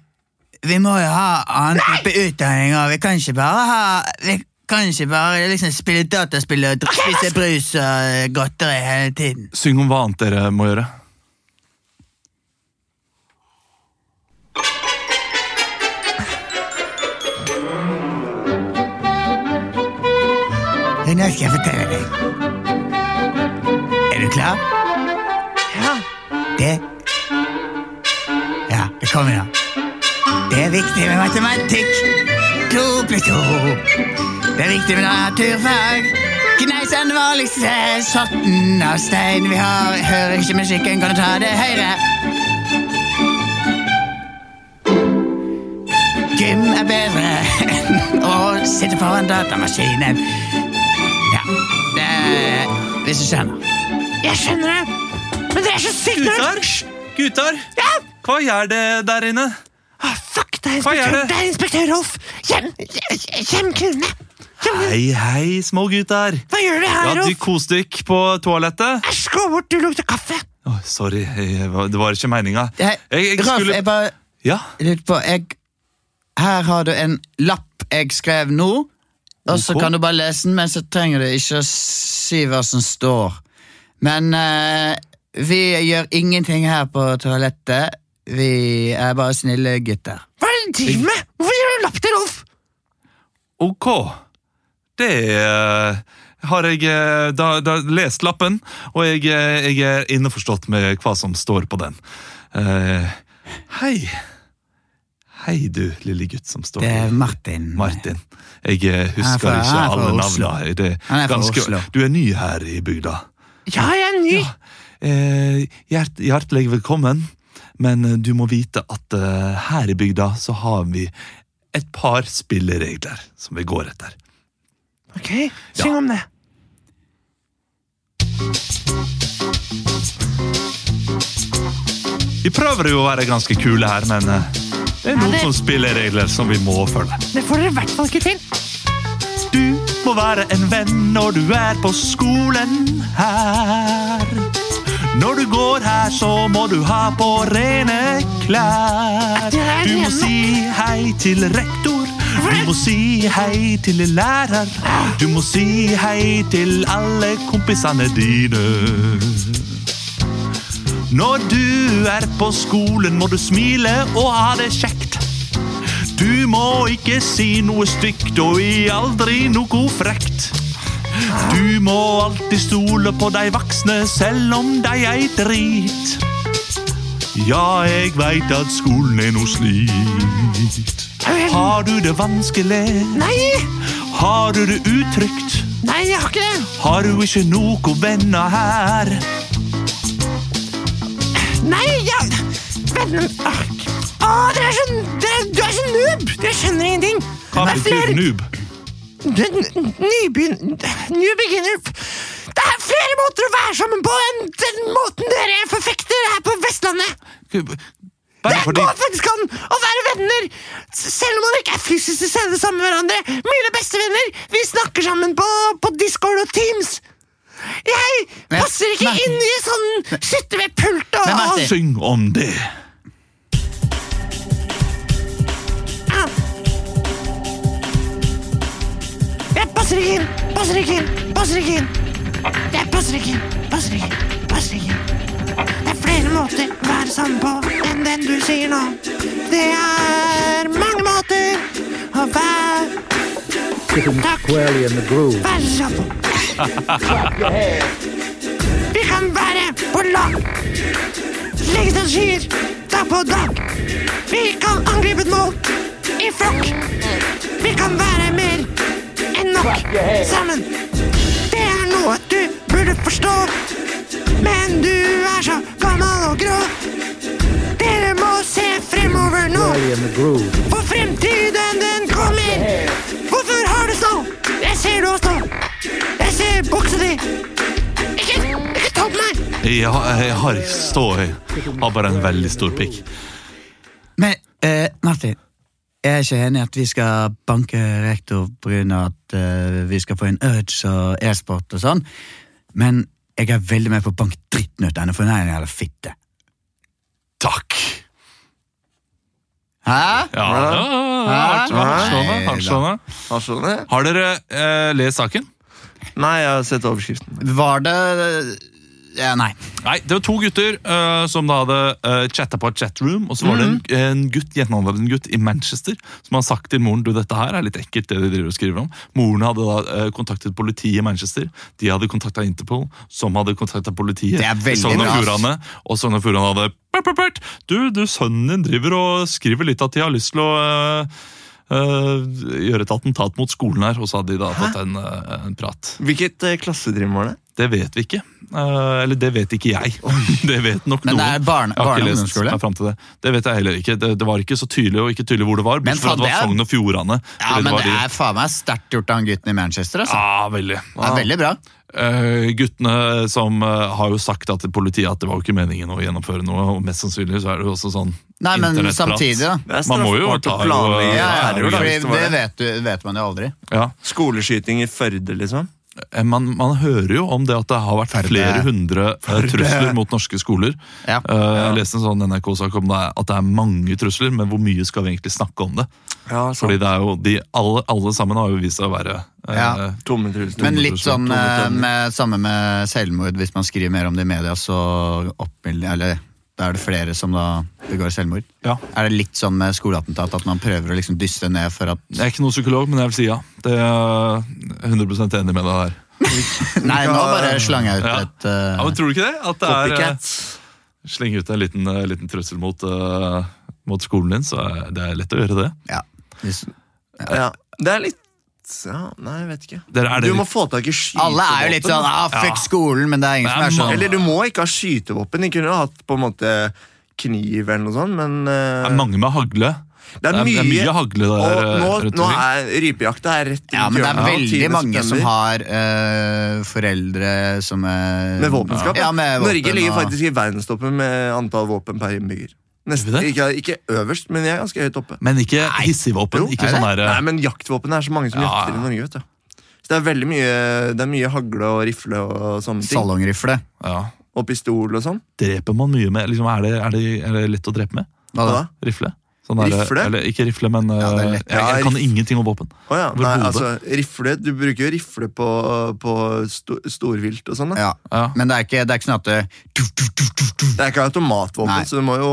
S6: Vi må jo ha annen type utdanning, og vi kan ikke bare ha Vi kan ikke bare liksom spille dataspill og spise
S5: skal-
S6: brus og godteri hele tiden.
S1: Syng om hva annet dere må gjøre.
S6: Nå skal jeg fortelle deg. Er du klar?
S5: Ja.
S6: Det Ja, det kommer nå. Det er viktig med matematikk. To pluss to. Det er viktig med naturfag. Kneis er den vanligste sorten av stein vi har. Hører ikke musikken, kan du ta det høyre? Gym er bedre enn å sitte foran datamaskinen. Ja, det er Hvis du skjønner.
S5: Jeg skjønner det, men det er så sykt
S1: Gutter!
S5: nerds!
S1: Gutter!
S5: Ja!
S1: Hva gjør det der inne?
S5: Ah, fuck, det er inspektør,
S1: det?
S5: det er inspektør Rolf! Hjem, hjem kvinne!
S1: Hei, hei, små gutter.
S5: Hva gjør du her,
S1: Ja, du
S5: Rolf?
S1: koste dere på toalettet?
S5: Æsj, gå bort, du lukter kaffe!
S1: Oh, sorry, jeg, det var ikke meninga.
S3: Jeg,
S1: Jeg,
S3: Rolf,
S1: skulle
S3: jeg bare
S1: Ja,
S3: lurte på jeg, Her har du en lapp jeg skrev nå, og så
S1: okay.
S3: kan du bare lese den, men så trenger du ikke å si hva som står. Men uh, vi gjør ingenting her på toalettet. Vi er bare snille gutter.
S5: Hva er det du driver med? Hvorfor gir du lapp til Rolf?
S1: ok. Det uh, har jeg uh, da, da lest lappen, og jeg, uh, jeg er innforstått med hva som står på den. Eh, hei. Hei, du lille gutt som står
S3: Det er Martin.
S1: Martin. Jeg husker
S3: fra-
S1: ikke alle navnene. Det
S3: Han er fra
S1: ganske-
S3: Oslo.
S1: Du er ny her i bygda.
S5: Ja, jeg er ny.
S1: Eh, hjert, hjertelig velkommen, men eh, du må vite at eh, her i bygda så har vi et par spilleregler som vi går etter.
S5: Ok, syng om det.
S1: Vi prøver jo å være ganske kule her, men eh, det er
S5: Ja,
S1: noen
S5: det-
S1: sånne spilleregler som vi må følge.
S5: Det får dere i hvert fall ikke til.
S1: Du må være en venn når du er på skolen her. Når du går her, så må du ha på rene klær. Du må si hei til rektor. Du må si hei til lærer. Du må si hei til alle kompisene dine. Når du er på skolen, må du smile og ha det kjekt. Du må ikke si noe stygt og i aldri noe frekt. Du må alltid stole på de voksne, selv om de er drit. Ja, jeg veit at skolen er noe slit. Har du det vanskelig?
S5: Nei,
S1: Har du det utrygt?
S5: nei, jeg har ikke det.
S1: Har du ikke noe venner her?
S5: Nei, ja vennen Åh, Åh, dere er så dere, Du er så noob! Dere skjønner ingenting.
S1: Hva betyr noob?
S5: Det- n- Nybegyn... New beginner Det er flere måter å være sammen på enn den måten dere forfekter her på Vestlandet.
S1: Bare
S5: Det
S1: fordi
S5: går faktisk an å være venner, selv om man ikke er fysisk til stede sammen med hverandre. Mine beste venner, vi snakker sammen på, på Discord og Teams. Jeg passer ikke inn i sånn sitte ved pult og,
S3: Men Martin.
S5: og
S1: Syng om det!
S5: Jeg passer ikke inn, passer ikke inn, passer ikke inn. Jeg passer ikke inn, passer ikke inn, passer ikke inn. Det er flere måter å være sammen på enn den du sier nå. Det er mange måter å være Takk. Vær så snill. Vi kan være på lag. Legge strategier dag på dag. Vi kan angripe et mål i flokk. Vi kan være mer nok sammen. Det er noe du burde forstå. Men du er så gammel og grå. Dere må se fremover nå. For fremtiden, den kommer. Hvorfor har du stå? Jeg ser du har stå. Jeg ser buksa di. Ikke, ikke ta på meg.
S1: Jeg, har- jeg har ikke stå i. Har bare en veldig stor pikk.
S3: Men eh, Martin, jeg er ikke enig i at vi skal banke rektor pga. at uh, vi skal få en urge og e-sport og sånn, men jeg er veldig med på å banke dritten ut av henne, for hun er en jævla fitte.
S1: Takk!
S3: Hæ?
S1: Ja, ja, hardtslående. hardtslående.
S2: Har sånn det?
S1: Har dere eh, lest saken?
S2: Nei, jeg har sett overskriften.
S3: Var det Ja, nei.
S1: Nei, det var to gutter uh, som da hadde uh, chatta på et chatroom, og så var det en, en gutt en gutt i Manchester som hadde sagt til moren du, dette her er litt ekkelt. det de driver og skriver om. Moren hadde da uh, kontaktet politiet i Manchester. De hadde kontakta Interpol, som hadde kontakta politiet
S3: Det er
S1: i
S3: veldig
S1: Sogn og. Fjordane. Og Sogn og Fjordane hadde «Bert, Bert, Bert, Du, du, sønnen din driver og skriver litt at de har lyst til å Uh, eh, gjøre et attentat mot skolen her, og så hadde de da fått en, uh, en prat.
S2: Hvilket uh, klassetrinn var det?
S1: Det vet vi ikke. Uh, eller det vet ikke jeg. det vet nok
S3: Men
S1: noen.
S3: det er barne-
S1: Jeg har
S3: barne-
S1: ikke lest
S3: ungdomsskole?
S1: meg fram til det. Det vet jeg heller ikke. Det, det var ikke så tydelig og ikke tydelig hvor det var.
S3: Men for
S1: at det var
S3: er-
S1: Sogn og Fjordane.
S3: Ja, men det er faen meg sterkt gjort av han gutten i Manchester, altså.
S1: Ja, veldig.
S3: Det er veldig bra.
S1: Uh, guttene som uh, har jo sagt til politiet at det var jo ikke meningen å gjennomføre noe, og mest sannsynlig så er det jo også sånn
S3: Nei, men samtidig, da.
S1: Man må jo ta jo, Ja,
S3: Ja, ja,
S2: det
S3: det
S2: det.
S3: vet, du, vet man jo aldri.
S1: Ja.
S2: Skoleskyting i Førde, liksom?
S1: Eh, Man, man hører jo om det at det har vært
S3: Ferde.
S1: flere hundre Ferde. trusler mot norske skoler.
S3: Ja.
S1: Eh, Jeg leste en sånn NRK-sak om det, at det er mange trusler, men hvor mye skal vi egentlig snakke om det?
S2: Ja,
S1: Fordi det er jo, de, alle, alle sammen har jo vist seg å være eh,
S3: Ja.
S2: Tomme trusler.
S3: Men litt
S1: trusler,
S3: sånn eh, med, samme med selvmord, hvis man skriver mer om det i media, så oppmild, eller da er det flere som da begår selvmord.
S1: Ja.
S3: Er det litt sånn med skoleattentat at man prøver å liksom dyste ned for at
S1: Jeg er ikke noen psykolog, men jeg vil si ja. Det er jeg 100% enig med deg der.
S3: Nei, nå bare slang jeg ut
S1: Ja.
S3: et uh,
S1: Ja, men Tror du ikke det? At det er
S2: uh.
S1: Slenge ut en liten, uh, liten trussel mot, uh, mot skolen din, så er det er lett å gjøre det.
S3: Ja. Hvis,
S2: Ja. Det er litt ja, Nei, jeg vet ikke.
S1: Dere, er
S2: Du må få tak i skytevåpen.
S3: alle er jo litt sånn ah, fuck
S1: Ja.
S3: skolen, men det er ingen som
S1: Det er
S3: er sånn
S2: Eller du må ikke ha skytevåpen. De kunne ha hatt på en måte kniv eller noe sånt, men eh,
S1: det er mange med hagle.
S2: det er mye,
S1: det er mye hagle der.
S2: Og
S1: eh,
S2: nå,
S1: rundt
S2: nå
S1: omkring.
S2: er rypejakta er rett rundt
S3: Ja, men det er
S2: hjørnet.
S3: veldig
S2: 10.
S3: mange som
S2: september.
S3: har øh, foreldre som er
S2: Med våpenskap?
S3: Ja, med
S2: Norge ligger
S3: og-
S2: faktisk i verdenstoppen med antall våpen per innbygger. Nesten, ikke, ikke øverst, men jeg er ganske høyt oppe.
S1: Men ikke hissigvåpen. Ikke sånn der,
S2: Nei, men jaktvåpen er så mange som
S1: Ja.
S2: jakter i Norge. vet du Så det er veldig mye Det er mye hagle og rifle og sånne ting.
S3: Salongrifle.
S1: ja.
S2: Og pistol og sånn.
S1: Dreper man mye med liksom, er, det, er, det, er det lett å drepe med?
S3: Hva da?
S1: Rifle? Sånn der-
S2: Rifle?
S1: Eller ikke rifle, men
S3: Ja, det
S1: eh, jeg,
S2: Ja,
S1: jeg kan ingenting om våpen.
S2: Oh, ja. Nei, altså, rifle Du bruker jo rifle på, på sto, storvilt og sånn.
S3: Ja.
S1: Ja.
S3: Men det er ikke, det er ikke sånn at det,
S2: Det er ikke automatvåpen,
S3: Nei.
S2: så du må jo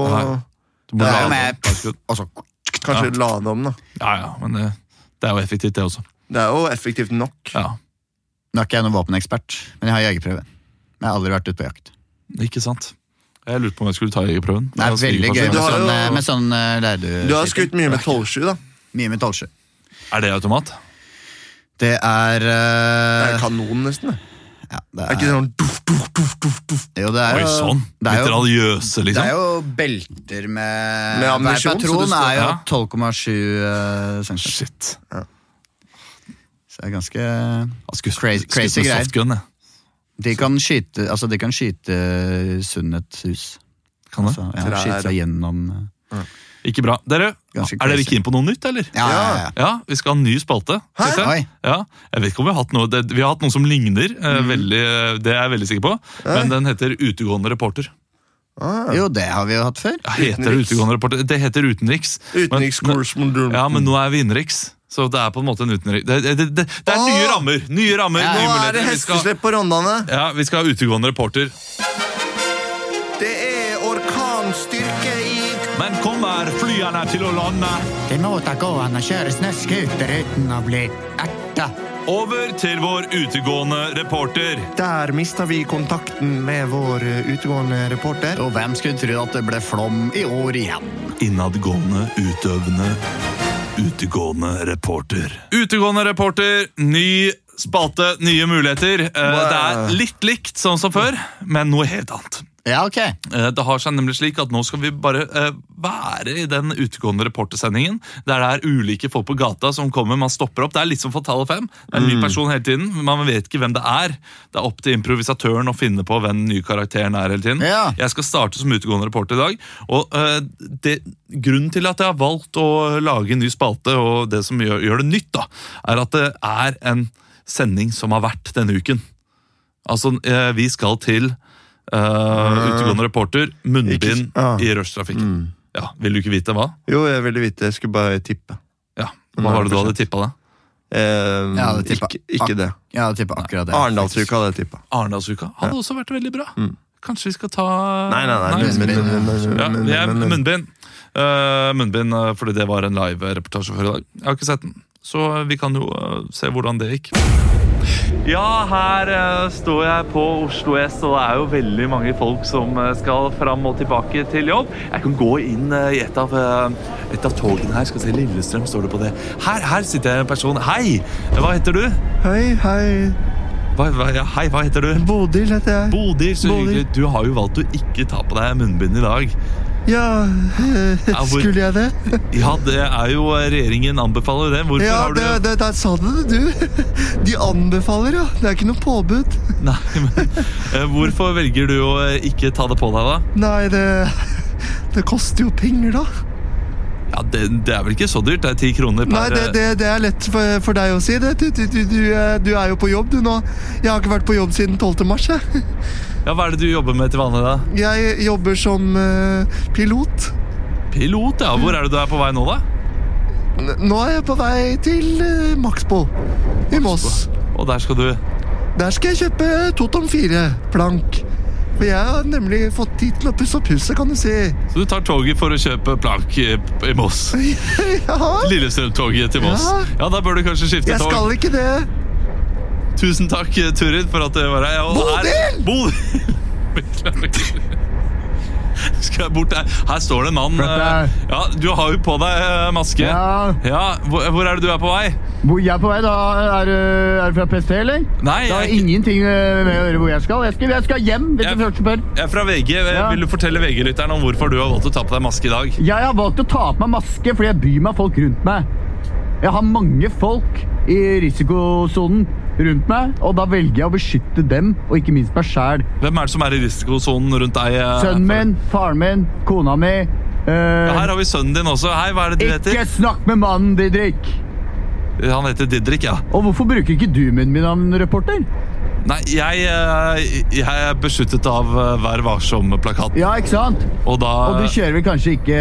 S1: Du må
S3: det
S1: lade
S3: med
S1: opp.
S3: og så-
S2: kanskje lade om. da
S1: Ja, ja, men det, det er jo effektivt, det også.
S2: Det er jo effektivt nok.
S1: Ja,
S3: Nå er ikke jeg noen våpenekspert, men jeg har jegerprøve. Jeg har aldri vært ute på jakt.
S1: Ikke sant? Jeg lurte på om jeg skulle ta jegerprøven.
S3: Det er veldig gøy med sånn, eh, med sånn eh, lærduskyting.
S2: Du har skutt mye med 12-7, da.
S3: Mye med 12-7.
S1: Er det automat?
S3: Det er
S2: Det
S3: eh,
S2: er kanon, nesten. det.
S3: ja, det
S2: er, er ikke sånn duff, duff,
S3: Jo, det er
S1: Oi, sånn.
S3: Det er
S1: Litt
S3: jo,
S1: radiøse,
S3: det er
S1: liksom.
S3: jo belter med
S2: Med ammunisjon,
S3: Hver patron
S2: det står-
S3: er jo 12,7 uh, cm.
S1: Shit.
S3: Så det er ganske
S1: skulle
S3: Crazy-
S1: skutt
S3: crazy
S1: med
S3: greier.
S1: softgun, jeg.
S3: De kan skyte, altså de kan skyte sund hus.
S1: Kan det?
S3: Altså, ja, skyte seg gjennom ja.
S1: Ikke bra. Dere,
S3: Ganske
S1: er dere keen på noe nytt, eller?
S3: Ja, ja, ja.
S1: Ja, vi skal ha en ny spalte.
S2: Hæ?
S1: jeg. Ja, jeg vet ikke om Vi har hatt noe det, Vi har hatt noe som ligner, eh,
S3: Mm.
S1: veldig, det er jeg veldig sikker på. Men den heter Utegående reporter.
S2: Ah,
S3: Jo, det har vi jo hatt før.
S1: Ja, heter det utegående reporter? Det heter utenriks.
S2: Utenrikskorrespondent.
S1: Ja, men nå er vi innenriks. Så det er på en måte en utenriks... Det, det, det, det er
S2: Åh!
S1: nye rammer! Nye rammer,
S3: Ja,
S1: nye
S2: Nå er det hesteslepp på Rondane.
S1: ja, vi skal ha utegående reporter.
S2: Det er orkanstyrke i
S1: Men kommer flyene til å lande?
S6: Det må da gå an å kjøre snøscooter uten å bli erta.
S1: Over til vår utegående reporter.
S2: Der mista vi kontakten med vår eh, utegående reporter.
S3: Og hvem skulle tro at det ble flom i år igjen?
S1: Innadgående, utøvende, utegående reporter. Utegående reporter, ny spalte, nye muligheter. Wow. Det er litt likt sånn som før, men noe helt annet.
S3: Ja, ok.
S1: Eh, Det har seg nemlig slik at Nå skal vi bare eh, være i den utegående reportersendingen. Der det er ulike folk på gata som kommer. Man stopper opp. Det er litt som Fatale 5. Det er en ny person hele tiden. men Man vet ikke hvem det er. Det er opp til improvisatøren å finne på hvem den nye karakteren er. hele tiden
S3: Ja.
S1: Jeg skal starte som utegående reporter i dag. Og eh, det, Grunnen til at jeg har valgt å lage en ny spalte, og det som gjør, gjør det nytt, da, er at det er en sending som har vært denne uken. Altså, vi skal til utegående reporter, munnbind
S2: ah.
S1: i rushtrafikken. Ja, Vil du ikke vite hva?
S2: Jo, jeg ville vite. Jeg skulle bare tippe.
S1: Ja, Hva var det du hadde tippa, da?
S2: Eh,
S3: Jeg
S2: ikke, ikke det.
S3: Ja, hadde tipper akkurat det.
S2: Arendalsuka hadde jeg tippa.
S1: Arendalsuka hadde også vært veldig bra. Kanskje vi skal ta
S2: Nei, nei, nei.
S1: Ja, munnbind. Eh, munnbind eh, fordi det var en live-reportasje før i dag. Jeg har ikke sett den, så vi kan jo uh, se hvordan det gikk. Ja, her eh, står jeg på Oslo S, og det er jo veldig mange folk som eh, skal fram og tilbake til jobb. Jeg kan gå inn eh, i et av, et av togene her. Skal se, Lillestrøm står det på det. Her, her sitter en person. Hei! Hva heter du?
S2: Hei, hei.
S1: Hva, hva, ja, hei, hva heter du?
S2: Bodil heter jeg.
S1: Bodil, så
S2: Bodil.
S1: hyggelig. Du har jo valgt å ikke ta på deg munnbind i dag.
S2: Ja, eh, skulle jeg det?
S1: Ja, det er jo Regjeringen anbefaler det. Hvorfor
S2: Ja,
S1: har du
S2: det, det, der sa du det, du. De anbefaler, ja. Det er ikke noe påbud.
S1: Nei, men eh, Hvorfor velger du å eh, ikke ta det på deg, da?
S2: Nei, det Det koster jo penger, da.
S1: Ja, Det, det er vel ikke så dyrt? Det er ti kroner per
S2: Nei, det, det, det er lett for, for deg å si det. Du, du, du, du er jo på jobb, du nå. Jeg har ikke vært på jobb siden 12. mars, jeg.
S1: Ja, Hva er det du jobber med til vanlig, da?
S2: Jeg jobber som uh, pilot.
S1: Pilot, ja. Hvor er det du er på vei nå, da?
S2: N- Nå er jeg på vei til uh, Maxbo i Moss.
S1: Og der skal du
S2: Der skal jeg kjøpe Totom 4-plank. For jeg har nemlig fått tid til å pusse opp huset, kan du si.
S1: Så du tar toget for å kjøpe plank i, Moss?
S2: Ja,
S1: Lillestrøm-toget til Moss.
S2: Ja.
S1: Ja, da bør du kanskje skifte
S2: jeg
S1: tog.
S2: skal ikke det.
S1: Tusen takk, Turid, for at du var her. Bodil! Beklager. Skal jeg bort der? Her står det en mann. Eh, Ja, Du har jo på deg eh, maske.
S7: Ja,
S1: Ja, hvor, hvor er det du er på vei?
S7: hvor jeg er på vei da? Er, du- er du fra PST, eller?
S1: Nei,
S7: Det har ingenting eh, med å gjøre hvor jeg skal. Jeg skal, jeg skal hjem, hvis
S1: Jeg-
S7: du først spør.
S1: jeg er fra VG.
S7: Ja.
S1: Vil du fortelle VG-lytteren om hvorfor du har valgt å ta på deg maske i dag?
S7: Jeg har valgt å ta på meg maske fordi jeg bryr meg folk rundt meg. Jeg har mange folk i risikosonen rundt meg, og da velger jeg å beskytte dem, og ikke minst meg sjæl.
S1: Hvem er det som er i risikosonen rundt deg? eh,
S7: Sønnen min, faren min, kona mi. Uh,
S1: Ja, her har vi sønnen din også. Hei, hva er det du
S7: ikke
S1: heter?
S7: snakk med mannen, Didrik!
S1: Han heter Didrik, ja.
S7: Og hvorfor bruker ikke du min munnbind, reporter?
S1: Nei, jeg, eh, jeg er beskyttet av Vær varsom-plakaten.
S7: Ja, ikke sant?
S1: Og da
S7: Og du kjører vel kanskje ikke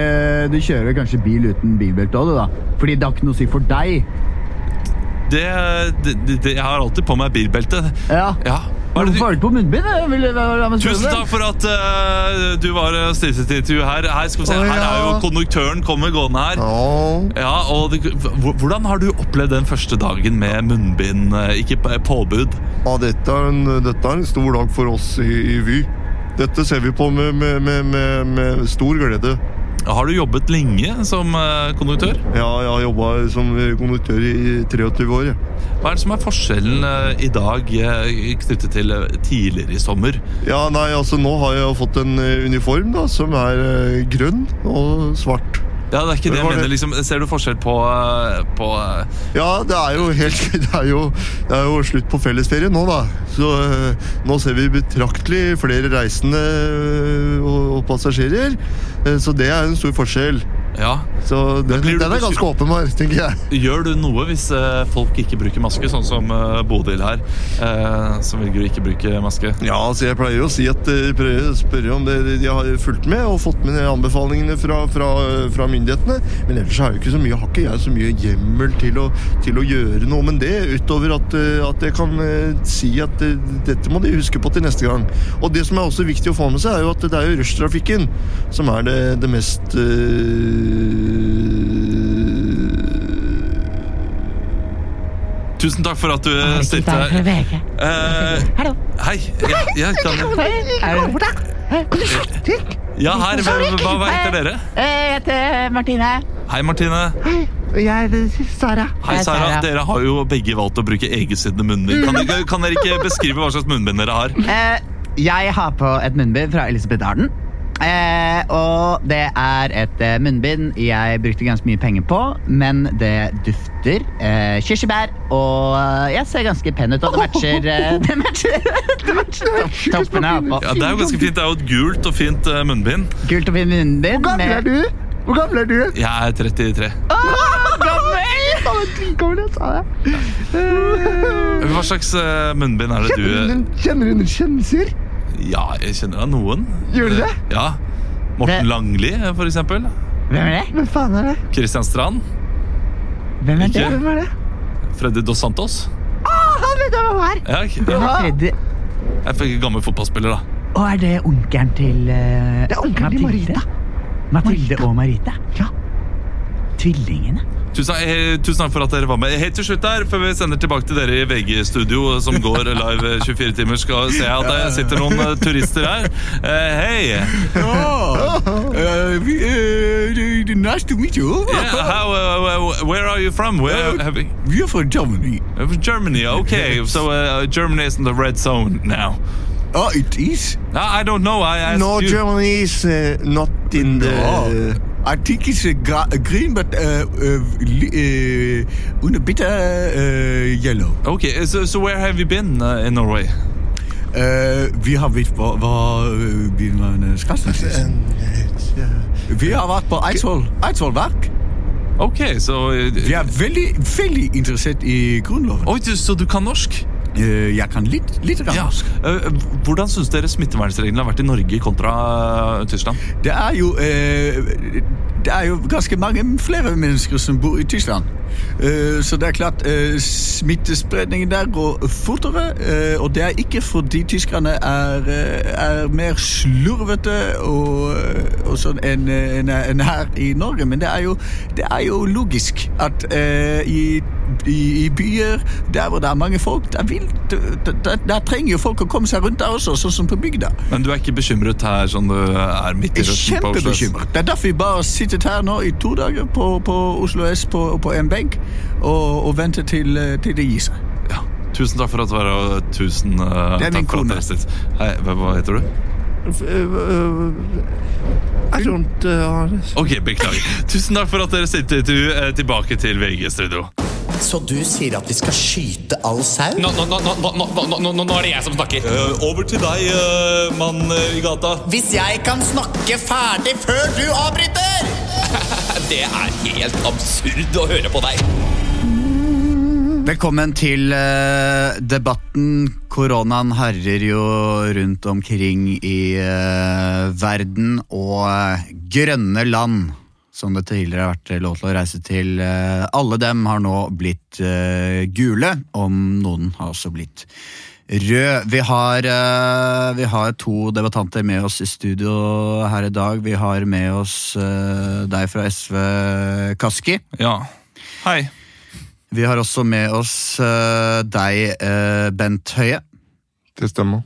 S7: Du kjører vel kanskje bil uten bilbelte òg, du, da? Fordi det har ikke noe å si for deg.
S1: Det, det, det, Jeg har alltid på meg bilbelte.
S7: Ja.
S1: Ja. Hva er det
S7: Hvorfor
S1: du,
S7: har du ikke på munnbind?
S1: Tusen takk for at uh, du var uh, stilte til intervju her. Her, skal vi se,
S2: Å,
S1: her er jo
S2: ja.
S1: konduktøren kommer gående her.
S2: Oh.
S1: Ja, og det, Hvordan har du opplevd den første dagen med munnbind, eh, ikke påbud?
S2: Ja, dette er, en, dette er en stor dag for oss i, i Vy. Dette ser vi på med, med, med, med, med stor glede.
S1: Har du jobbet lenge som eh, konduktør?
S2: Ja, jeg har jobba som konduktør i 23 år.
S1: Hva er det som er forskjellen eh, i dag eh, knyttet til tidligere i sommer?
S2: Ja, nei, altså Nå har jeg fått en uniform da, som er grønn og svart.
S1: Ja, det er ikke det jeg mener. Liksom, ser du forskjell på, eh, på eh,
S2: Ja, det er helt Det er jo, det er jo slutt på fellesferie nå, da. Så eh, nå ser vi betraktelig flere reisende og, og passasjerer. Så det er en stor forskjell.
S1: Ja.
S2: Så den, den er ganske åpenbar, tenker jeg.
S1: Gjør du noe hvis eh, folk ikke bruker maske, sånn som uh, Bodil her, eh, som velger å ikke bruke maske?
S2: Ja, altså jeg pleier å si at jeg å spørre om det de har fulgt med og fått med anbefalingene fra, fra, fra myndighetene. Men ellers har jeg ikke så mye, har ikke jeg så mye hjemmel til å, til å gjøre noe med det, utover at, eh, at jeg kan eh, si at eh, dette må de huske på til neste gang. Og det som er også viktig å få med seg, er jo at det er jo rushtrafikken som er det, det mest eh,
S1: Tusen takk for at du eh, stilte. Eh,
S5: Hallo.
S1: hei. Ja, ja, kan, ja, her. Hva, hva, heter dere?
S5: Jeg heter Martine.
S1: Hei, Martine.
S5: Jeg heter Sara.
S1: Hei, Sara. Dere har jo begge valgt å bruke egensiddende munnbind. Kan dere, kan dere ikke beskrive hva slags munnbind dere har?
S5: Eh, jeg har på et munnbind fra Elisabeth Arden. Eh, og det er et eh, munnbind jeg brukte ganske mye penger på, men det dufter eh, kirsebær, og eh, jeg ser ganske pen ut, og det matcher, eh, det matcher, det matcher topp, toppen jeg har på.
S1: Ja, Det er jo ganske fint. Det er jo et gult og fint eh, munnbind.
S5: Gult og fint munnbind.
S2: Hvor gammel er du? Hvor gammel er du?
S1: Jeg er 33.
S5: Gammel! jeg sa det.
S1: Hva slags eh, munnbind er det du
S2: Kjenner du under kjendiser?
S1: Ja, jeg kjenner da noen.
S2: Gjorde du det?
S1: Ja. Morten
S5: Det-
S1: Langli, eh, for eksempel.
S5: Hvem er det?
S2: Hvem faen er det?
S1: Christian Strand.
S5: Hvem er det?
S2: Hvem er det?
S1: Freddy Dos Santos.
S5: Han vet jeg hvem er.
S1: Ja, ikke?
S5: Hvem er Freddy?
S1: Jeg fikk en gammel fotballspiller, da.
S5: Og er det onkelen til uh,
S2: Det er onkelen til Marita.
S5: Mathilde og Marita? Ja. Tvillingene.
S1: Tusen, eh, tusen takk for at dere var med. Helt til slutt der, Før vi sender tilbake til dere i VG-studio, som går live 24 timer, skal se at det sitter noen eh, turister her. Eh, Hei!
S8: nice to meet you.
S1: Yeah, how, uh, where are you from? Where have you,
S8: We are from Germany.
S1: Uh, Germany, okay. So uh, Germany is in the red zone now.
S8: Oh, it is.
S1: I, I don't know. I asked
S2: No,
S1: you.
S2: Germany is uh, not in the...
S8: Oh, I think it's a gra- a green, but uh, uh, uh, una bit uh, yellow.
S1: Okay, so, so where have you been uh, in Norway?
S8: Uh, vi har vært på hva man uh, skal? Vi har vært på Eidsvoll, verk.
S1: Okay, så uh,
S8: Vi er veldig, veldig interessert i grunnloven.
S1: Oi, du, så du kan norsk?
S8: Uh, jeg kan litt, litt
S1: Ja. Uh, hvordan syns dere smittevernreglene har vært i Norge kontra uh, Tyskland?
S8: Det er jo eh, Det er jo ganske mange flere mennesker som bor i Tyskland. Eh, så det er klart eh, smittespredningen der går fortere. eh, og det er ikke fordi tyskerne er, eh, er mer slurvete og, og sånn enn en, en her i Norge, men det er jo, det er jo logisk at i i, i, i byer der hvor det er mange folk, der, vil, der, der, der trenger jo folk å komme seg rundt der også, sånn som på bygda.
S1: Men du er ikke bekymret her sånn du er midt i røsten på Oslo S?
S8: Kjempebekymret. Det er derfor vi bare har sittet her nå i to dager på, på Oslo S på, på en benk og, og ventet til, eh, til det gir seg.
S1: Ja. Tusen takk for at du var her, og tusen uh,
S8: Det er min
S1: takk for
S8: kone.
S1: at dere sitter. Hei, hva, heter du?
S2: I don't uh,
S1: Ok, beklager. Tusen takk for at dere stilte til, eh, tilbake til VG-studio.
S9: Så du sier at vi skal skyte all sau?
S10: Nå, nå, nå, nå, nå, nå, nå, nå er det jeg som snakker.
S1: over til deg, mann i gata.
S9: Hvis jeg kan snakke ferdig før du avbryter!
S10: Det er helt absurd å høre på deg.
S3: Velkommen til eh, debatten. Koronaen herjer jo rundt omkring i eh, verden, og eh, grønne land, som det tidligere har vært lov til å reise til, eh, alle dem har nå blitt eh, gule, om noen har også blitt rød. Vi har, eh, vi har to debattanter med oss i studio her i dag. Vi har med oss deg fra SV, Kaski.
S1: Ja. Hei.
S3: Vi har også med oss deg, Bent Høie.
S2: Det stemmer.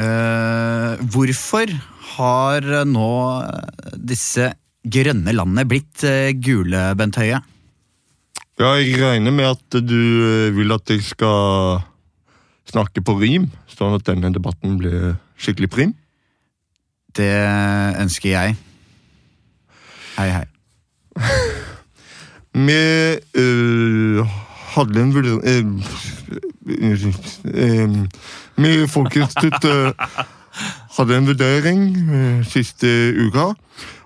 S3: Eh, hvorfor har nå disse grønne landet blitt eh, gule, Bent Høie?
S2: Ja, jeg regner med at du eh, vil at jeg skal snakke på rim, sånn at denne debatten blir skikkelig prim.
S3: Det ønsker jeg. Hei, hei.
S2: Vi øh, hadde en vurdering Vi i Folkeinstituttet hadde en vurdering siste uka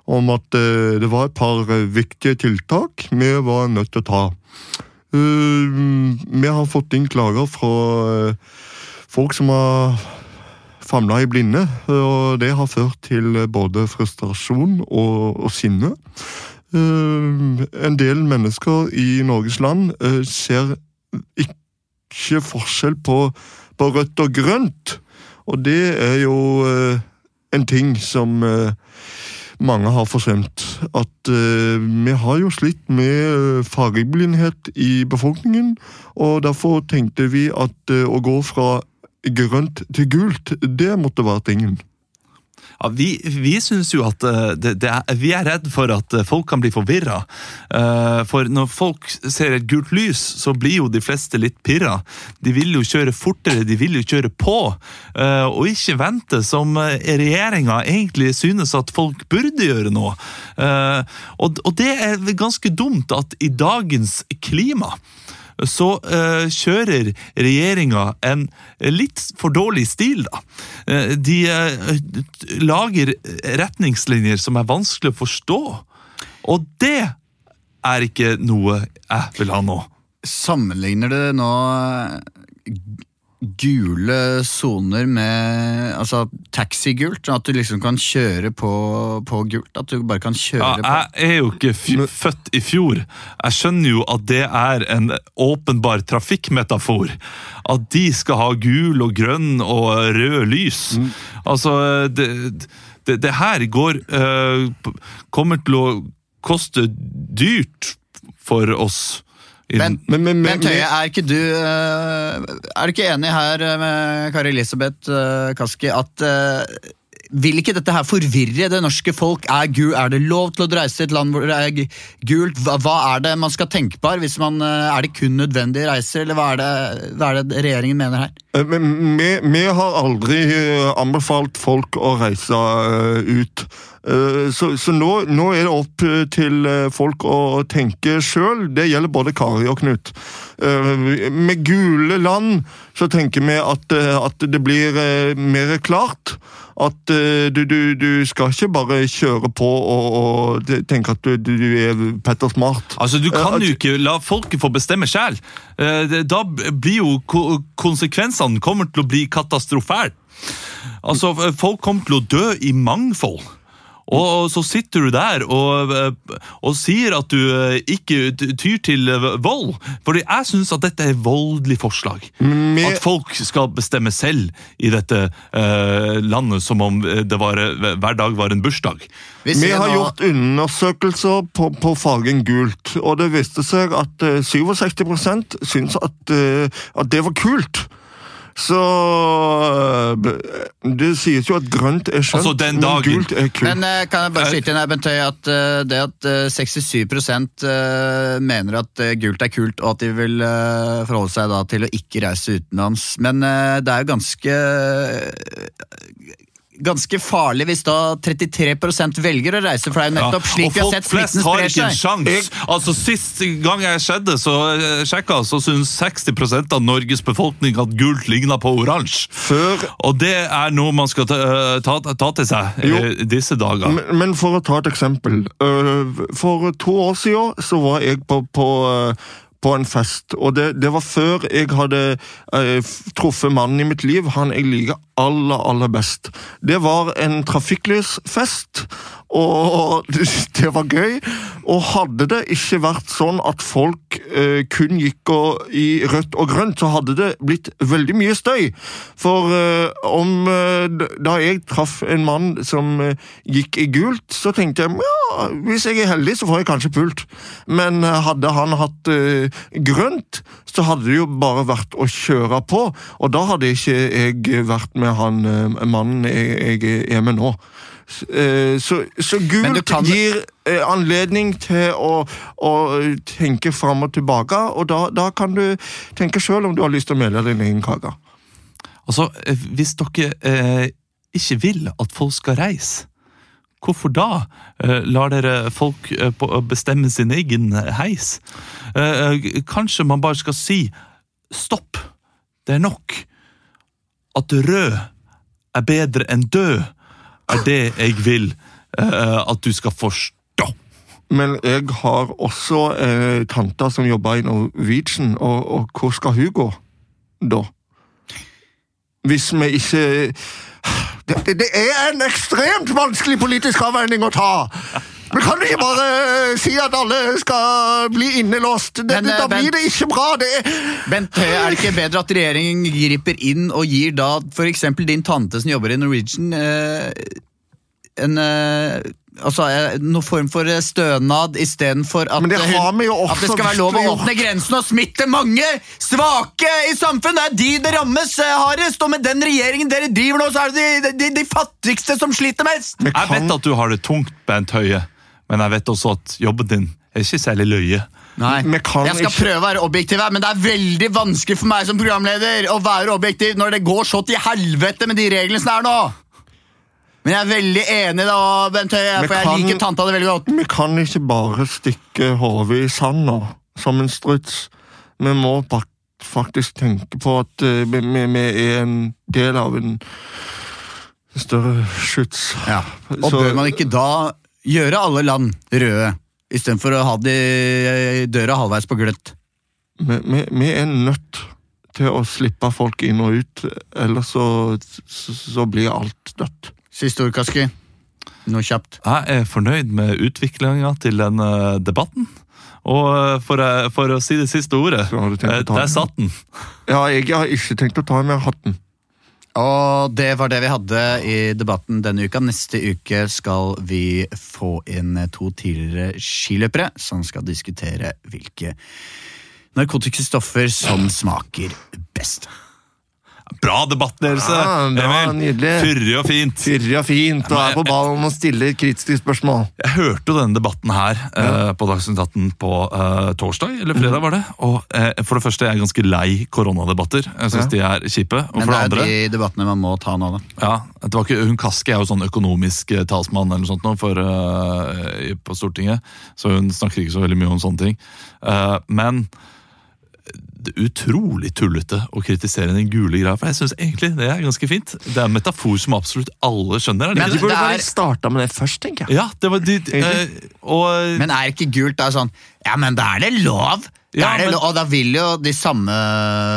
S2: om at eh, det var et par eh, viktige tiltak vi var nødt til å ta. Eh, vi har fått inn klager fra folk som har famla i blinde, og det har ført til både frustrasjon og, og sinne. En del mennesker i Norges land ser ikke forskjell på, på rødt og grønt. Og det er jo en ting som mange har forsømt. At eh, vi har jo slitt med eh, fargeblindhet i befolkningen, og derfor tenkte vi at eh, å gå fra grønt til gult, det måtte være tingen.
S1: Ja, vi vi syns jo at eh, det, det er, Vi er redd for at eh, folk kan bli forvirra. For når folk ser et gult lys, så blir jo de fleste litt pirra. De vil jo kjøre fortere, de vil jo kjøre på, eh, og ikke vente, som eh, regjeringa egentlig synes at folk burde gjøre nå. Eh, og det er ganske dumt at i dagens klima så uh, kjører regjeringa en litt for dårlig stil, da. Uh, de uh, lager retningslinjer som er vanskelig å forstå, og det er ikke noe jeg vil ha nå.
S3: Sammenligner du nå gule soner med altså taxigult? At du liksom kan kjøre på, på gult? At du bare kan kjøre
S1: Ja, jeg er jo ikke født i fjor. Jeg skjønner jo at det er en åpenbar trafikkmetafor. At de skal ha gul og grønn og rød lys. Altså, det, det, det her går øh, Kommer til å koste dyrt for oss. I-
S3: Men, men, men, Tøye, er ikke du eh, Er du ikke enig her eh, med Kari Elisabeth eh, Kaski at vil ikke dette her forvirre det norske folk? Er, er det lov til å reise til et land hvor det er gult? Hva, hva er det man skal tenke på her? Man, eh, er det kun nødvendige reiser, eller hva er, det, hva er det regjeringen mener her?
S2: Eh, Men vi, vi har aldri eh, anbefalt folk å reise eh, ut. Eh, Så, så nå, nå er det opp eh, til eh, folk å tenke sjøl. Det gjelder både Kari og Knut. Eh, Med gule land så tenker vi at, eh, at det blir eh, mer klart. At uh, du, du, du skal ikke bare kjøre på og, og tenke at du, du er Petter Smart.
S1: Altså, Du kan
S2: Eh,
S1: jo ikke la folket få bestemme sjøl. Da blir jo ko- konsekvensene kommer til å bli katastrofæle. Altså, folk kommer til å dø i mangfold. Og så sitter du der og, og sier at du eh, ikke tyr til vold. Fordi jeg syns at dette er voldelig forslag. At folk skal bestemme selv i dette eh, landet som om det var, hver dag var en bursdag.
S2: Vi har gjort undersøkelser på, på fargen gult, og det viste seg at eh, 67% syns at, eh, at det var kult. Så eh, Det sies jo at grønt er skjønt,
S1: Altså, den
S2: men gult er kult.
S3: Men eh, kan jeg bare skyte inn her, Bent Høie, at eh, det at eh, 67 eh, mener at eh, gult er kult, og at de vil eh, forholde seg da til å ikke reise utenlands. Men eh, det er jo ganske Ganske farlig hvis da 33 velger å reise, for det er jo nettopp slik
S1: ja,
S3: vi har
S1: folk
S3: sett
S1: flest har ikke en sjans. Altså, Sist gang jeg skjedde, så eh, sjekka, så syns 60% av Norges befolkning at gult ligna på oransje. Og det er noe man skal ta, eh, ta, ta til seg
S2: Jo.
S1: disse dager.
S2: Men, men for å ta et eksempel. øh, For to år siden så var jeg på, på, øh, på en fest, og det, det var før jeg hadde eh, truffet mannen i mitt liv, han jeg liker aller, aller best. Det var en trafikklysfest, og det var gøy. Og hadde det ikke vært sånn at folk eh, kun gikk og, i rødt og grønt, så hadde det blitt veldig mye støy. For eh, om øh, da jeg traff en mann som øh, gikk i gult, så tenkte jeg ja, hvis jeg er heldig, så får jeg kanskje pult. Men øh, hadde han hatt øh, grønt, så hadde det jo bare vært å kjøre på. Og da hadde ikke jeg vært med han øh, mannen jeg, jeg er med nå. eh, så, så gult
S3: kan-
S2: gir eh, anledning til å, å tenke fram og tilbake, og da, da kan du tenke sjøl om du har lyst til å melde din egen kake.
S1: Altså, eh, Hvis dere eh, ikke vil at folk skal reise, hvorfor da eh, lar dere folk eh, bestemme sin egen heis? Eh, eh, kanskje man bare skal si stopp, det er nok. At rød er bedre enn død, er det jeg vil eh, at du skal forstå.
S2: Men jeg har også eh, tanta som jobber i Norwegian, og, og hvor skal hun gå da? Hvis vi ikke det, det, det er en ekstremt vanskelig politisk avveining å ta! Men kan du ikke bare eh, si at alle skal bli innelåst. Det,
S3: Men, eh,
S2: da blir
S3: Bent-
S2: det ikke bra. Det er
S3: Bent Høie, er det ikke bedre at regjeringen griper inn og gir da f.eks. din tante som jobber i Norwegian, eh, en eh, Altså eh, noen form for eh, stønad istedenfor at,
S2: Men det
S3: hun- at det skal være lov å åpne grensen og smitte mange svake i samfunnet! Det er de det rammes eh, hardest! Og med den regjeringen dere driver nå, så er det de, de, de fattigste som sliter mest!
S2: Kan...
S1: Jeg vet at du har det tungt, Bent Høie, men jeg vet også at jobben din er ikke særlig løye.
S3: Nei,
S2: kan
S3: Jeg skal
S2: ikke-
S3: prøve å være objektiv her, men det er veldig vanskelig for meg som programleder å være objektiv når det går så til helvete med de reglene som er nå. Men jeg er veldig enig da, Bent Høie,
S2: for
S3: for jeg
S2: kan-
S3: liker tanta di veldig godt.
S2: Vi kan ikke bare stikke hodet i sanda som en struts. Vi må faktisk tenke på at eh, vi, vi, vi er en del av en større skyts.
S3: Og
S2: Så-
S3: bør man ikke da gjøre alle land røde, istedenfor å ha de døra halvveis på gløtt?
S2: Vi, vi er nødt til å slippe folk inn og ut, ellers så, så, så blir alt dødt.
S3: Siste ord, Kaski. Noe kjapt.
S1: Jeg er fornøyd med utviklinga til den eh, debatten. Og eh, for, eh, for å si det siste ordet, der satt den.
S2: Ja, jeg har ikke tenkt å ta med hatten.
S3: Og det var det vi hadde i debatten denne uka. Neste uke skal vi få inn to tidligere skiløpere som skal diskutere hvilke narkotiske stoffer som smaker best.
S1: Bra debattledelse!
S2: Ja, bra, nydelig.
S1: Fyrig og fint.
S2: Fyrig og fint, og er på ballen og stiller kritiske spørsmål.
S1: Jeg hørte jo denne debatten her eh, på Dagsnytt 18 på uh, torsdag, eller fredag var det. Og uh, for det første er jeg ganske lei koronadebatter. Jeg syns
S2: Ja.
S1: de er kjipe. Og
S3: Men
S1: for
S3: det
S1: det
S3: er
S1: andre
S3: de debattene man må ta nå, da.
S1: ja, det var ikke, Hun Kaski er jo sånn økonomisk talsmann eller noe sånt nå for, på Stortinget, så hun snakker ikke så veldig mye om sånne ting. Eh, men utrolig tullete å kritisere den gule greia, for jeg syns egentlig det er ganske fint. Det er en metafor som absolutt alle skjønner. Er
S3: Men
S1: de
S2: burde bare starta med det først, tenker jeg.
S1: Ja, det var de, eh, og
S3: Men er ikke gult da sånn Ja, men da er det lov! Da
S1: Ja,
S3: det
S1: men-
S3: Og da vil jo de samme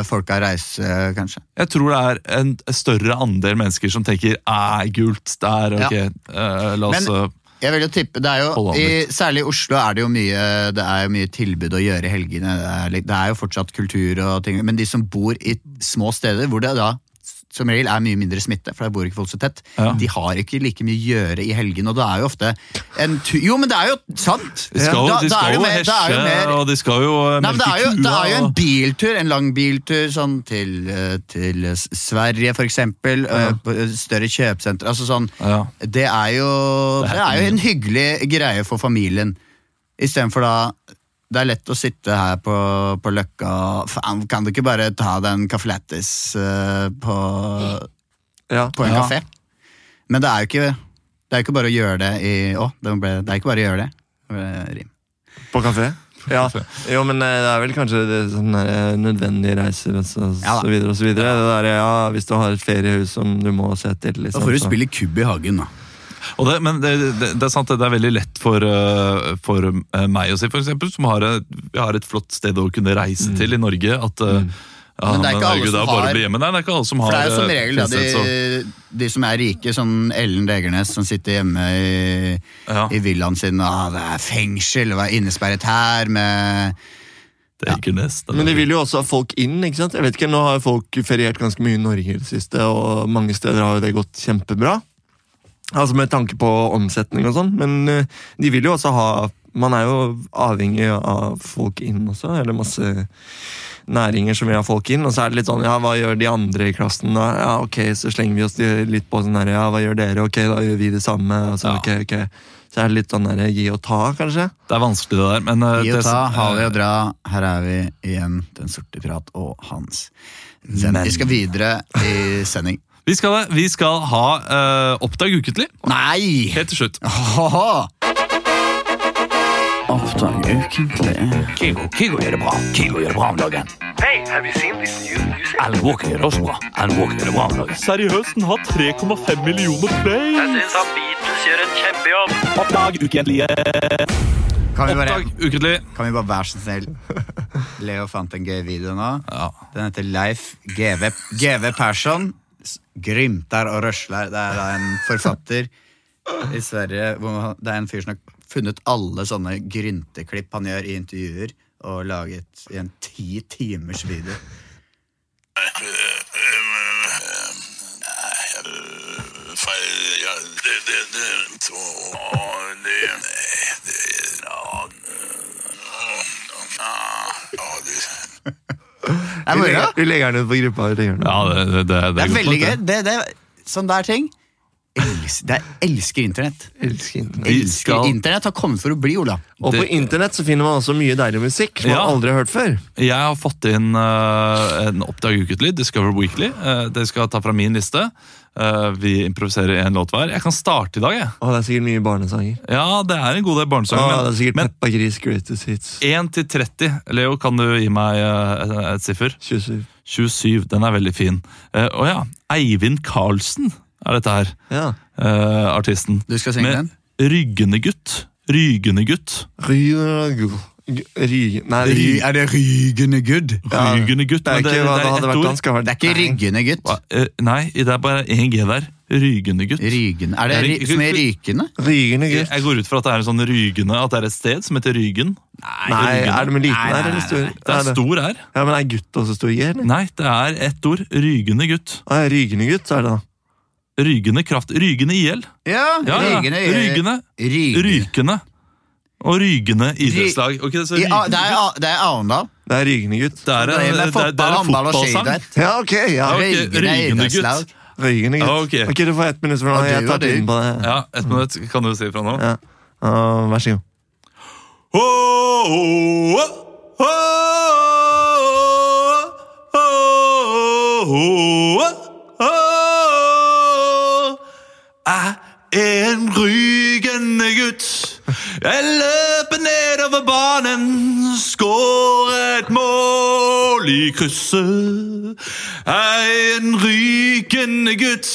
S3: folka reise, kanskje.
S1: Jeg tror det er en større andel mennesker som tenker Æ, gult der, ok, eh, la oss
S3: Men-
S1: eh,
S3: Jeg vil jo tippe, det er jo, i. Særlig i Oslo er det jo mye Det er jo mye tilbud å gjøre i helgene. Det er, det er jo fortsatt kultur og ting. Men de som bor i små steder hvor det da som regel er mye mindre smitte, for der bor ikke folk så tett,
S1: Ja.
S3: de har ikke like mye å gjøre i helgen. Og det er jo ofte en tu Jo, men det er jo sant!
S1: De skal,
S3: Da-
S1: de skal jo
S3: mer- er
S1: hesje,
S3: mer-
S1: og de skal jo eh, melke
S3: er jo, det er jo en biltur, en lang biltur sånn til, eh, til Sverige, for eksempel. Ja. Større kjøpesentre. Altså sånn,
S1: Ja.
S3: det, er jo, det er jo en hyggelig greie for familien. Istedenfor da Det er lett å sitte her på, på Løkka Faen, kan du ikke bare ta den en caffè lattis eh, på,
S2: Ja.
S3: på en
S1: Ja.
S3: kafé? Men det er jo ikke Det er ikke bare å gjøre det i Å, det, ble, det er ikke bare å gjøre det. Det rim.
S2: På kafé? Ja. Jo, men eh, det er vel kanskje det, sånn der, eh, nødvendige reiser og så,
S3: Ja
S2: så videre og så videre. Det der, ja, hvis du har et feriehus som du må se til.
S3: Da
S2: Liksom,
S3: får du spille kubb i hagen, da.
S1: Og det, men det, det, det er sant, det er veldig lett for, eh, for eh, meg å si, for eksempel, som har et, har et flott sted å kunne reise til i Norge, at mm. ja,
S3: Men det er ikke alle som har-.
S1: Nei, det er ikke alle som
S3: For det er jo som
S1: eh,
S3: regel
S1: og-
S3: de, de som er rike, som Ellen Degernes som sitter hjemme i,
S1: Ja.
S3: i villaen sin. Ah, det er fengsel, og er innesperret her med
S1: Det er ikke nest.
S2: Men de vil jo også ha folk inn. ikke sant? Jeg vet ikke, Nå har folk feriert ganske mye i Norge i det siste, og mange steder har jo det gått kjempebra. Altså Med tanke på omsetning og sånn. Men eh, de vil jo også ha Man er jo avhengig av folk inn også. eller masse næringer som vil ha folk inn. Og så er det litt sånn, ja, hva gjør de andre i klassen da? Ja, ok, så slenger vi oss litt på sånn her, ja, hva gjør dere? Ok, da gjør vi det samme. Og så, ok, ok. Så er det litt sånn der, gi og ta, kanskje?
S1: Det er vanskelig, det der. Men uh,
S3: Gi og ta, ha det og dra. Her er vi igjen, Den sorte pirat og Hans. Vi skal videre i sending.
S1: Vi skal, det. vi skal ha uh, Oppdag ukentlig.
S3: Nei!
S1: Helt til slutt.
S3: Aha. Oppdag ukentlig.
S11: Kygo, Kygo gjør det bra. Kygo gjør det bra om dagen.
S4: Hey, have you seen this new music?
S11: Alan Walker gjør det også bra. Alan Walker gjør det bra om dagen.
S12: Seriøst, den har 3,5 millioner play.
S4: Jeg syns at Beatles gjør en kjempejobb.
S12: Oppdag ukentlige.
S3: Kan vi bare,
S1: Oppdag ukentlig.
S3: kan vi bare være så snill? Leo fant en gøy video nå. Den heter Leif GV, GV Persson. Grymtar og røsler. Det er da en forfatter i Sverige Det er en fyr som har funnet alle sånne grynteklipp han gjør i intervjuer, og laget i en ti timers video. Det er
S2: Vi
S3: moro.
S2: legger, vi legger den ut på gruppa. Vi legger den ut.
S1: Ja, det, det, det,
S3: Det er veldig gøy. Det, det, sånn der ting. Els, det er, elsker internett.
S2: Elsker internett.
S1: Vi
S3: Elsker
S1: skal-
S3: Internett har kommet for å bli, Ola.
S2: Og på
S1: Det-
S2: internett så finner man også mye deilig musikk som
S1: Ja.
S2: man aldri har hørt før.
S1: Jeg har fått inn eh, en Oppdag ukentlig, Discover Weekly. Uh, det skal jeg ta fra min liste. Eh, vi improviserer én låt hver. Jeg kan starte i dag, jeg.
S2: Å, det er sikkert mye barnesanger.
S1: Ja, det er en god del
S2: Å,
S1: barnesanger.
S2: det er sikkert
S1: men
S2: Peppa Gris Greatest Hits.
S1: 1 til 30. Leo, kan du gi meg eh, et, et siffer?
S2: 27.
S1: 27. Den er veldig fin. Uh, Å ja. Eivind Karlsen er dette her.
S2: Ja.
S1: Uh, artisten.
S3: Du skal synge
S1: Med
S3: den?
S1: Ryggende gutt. Rygende gutt.
S2: Ryge... Ryge... Nei,
S3: Ry,
S2: ry...
S3: er det rygende gutt?
S2: Ja,
S1: Rygende gutt.
S2: Det er ikke hva det
S1: er
S2: hadde vært
S1: ord.
S2: dansk.
S3: Det er ikke ryggende gutt.
S1: Eh, Nei, det er bare én G der. Rygende gutt.
S3: Rygende. Er det ry, som er rykende?
S2: Rygende gutt.
S1: jeg går ut fra at det er en sånn Rygende, at det er et sted som heter Rygen.
S2: Nei, er det med liten
S3: R
S2: eller stor?
S1: Det er stor her.
S2: Ja, men er gutt også stor G, eller?
S1: Nei, det er ett ord. Rygende gutt.
S2: Ah, Rygende gutt, så er det da.
S1: Rygende kraft. Rygende IL.
S3: Ja,
S1: Ja, ja.
S3: rygende.
S1: Rygende.
S3: Rygende.
S1: Rykende. Og rygende idrettslag. Okay, så
S3: I, A- det er. Det er Arendal.
S2: Det er Rygende gutt.
S1: Det er en,
S3: er
S1: det er, det er en fotballsang.
S2: Ja, ok, ja.
S1: Okay,
S3: idrettslag.
S1: gutt.
S2: Rygende gutt.
S1: Ja, ok.
S2: ok, du får ett minutt fra nå. Jeg tar tiden på det.
S1: Ja, ett minutt kan du si fra nå.
S2: Ja. Uh, vær så god.
S1: Oh, oh, oh, oh, er en rykende gutt,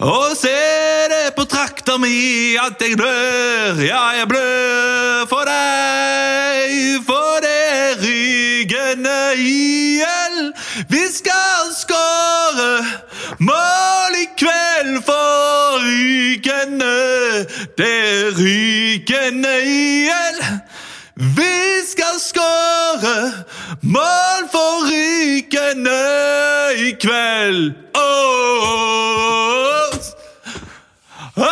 S1: og ser det på trakta mi at jeg blør. Ja, jeg blør for deg, for det er rykende IL. Vi skal skåre mål i kveld for rykende. Det er rykende IL. Vi skal skåre mål for rykende i kveld. Oh, oh,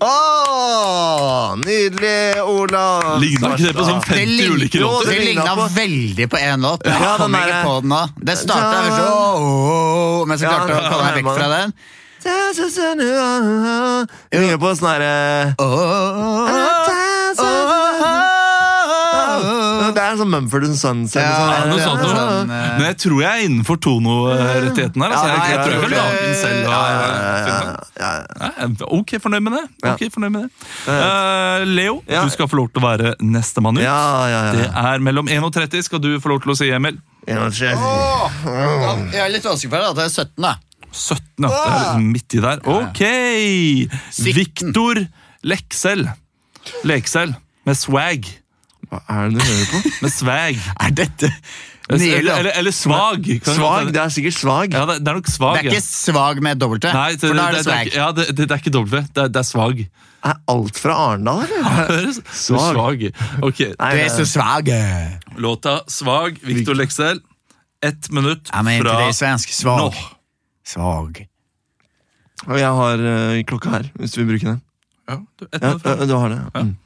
S2: oh, nydelig, Ola.
S1: Ligna ikke det på sånn 50 ulike låter?
S3: Det ligna veldig på én låt.
S2: Ja,
S3: Jeg kom
S2: den
S3: ikke på den nå. Det starta først sånn Men så klarte jeg å komme meg vekk fra den.
S2: Jeg ligner på sånn herre Det er sånn Mumford Sons eller
S3: Ja,
S2: sånn.
S1: Ja, noe sånt
S3: sånn, eh,
S1: Men jeg tror jeg er innenfor tonorettigheten her. Altså,
S2: Ja,
S1: jeg, jeg tror jeg kan
S2: ja,
S1: lage den selv. Og,
S2: Ja, ja, ja, ja, ja.
S1: Ja, ok fornøyd med det.
S2: Okay,
S1: Ok, fornøyd med det. Uh, Leo,
S2: Ja.
S1: du skal få lov til å være nestemann ut.
S2: Ja, ja,
S1: Det er mellom 1 og 30 skal du få lov til å si, Emil.
S2: Ja,
S3: Jeg er litt vanskelig på det. At det er 17, da.
S1: 17, ja. Det er litt midt i der. Ok! Viktor Leksel. Leksel Med swag.
S2: Hva er det du hører på?
S1: Med swag.
S3: Er dette
S1: Eller, eller, eller svag.
S2: Svag? Det er sikkert svag.
S1: Ja, det, det er nok svag.
S3: Det er ikke svag med dobbelt T,
S1: Nei, det,
S3: for da er det
S1: ja, det, det, det er ikke dobbelt V. Det, det er svag.
S2: Er alt fra Arendal, eller?
S1: Svag. svag. Okay.
S2: Nei,
S3: Du er så svag.
S1: Låta Svag, Victor Leksell. Ett minutt
S3: Ja, men
S1: fra
S3: det er svensk. Svag.
S1: nå.
S3: Svag.
S2: Og jeg har uh, klokka her, hvis du vil bruke den.
S1: Ja, du,
S2: Ja, ja, du har det. ja. Mm.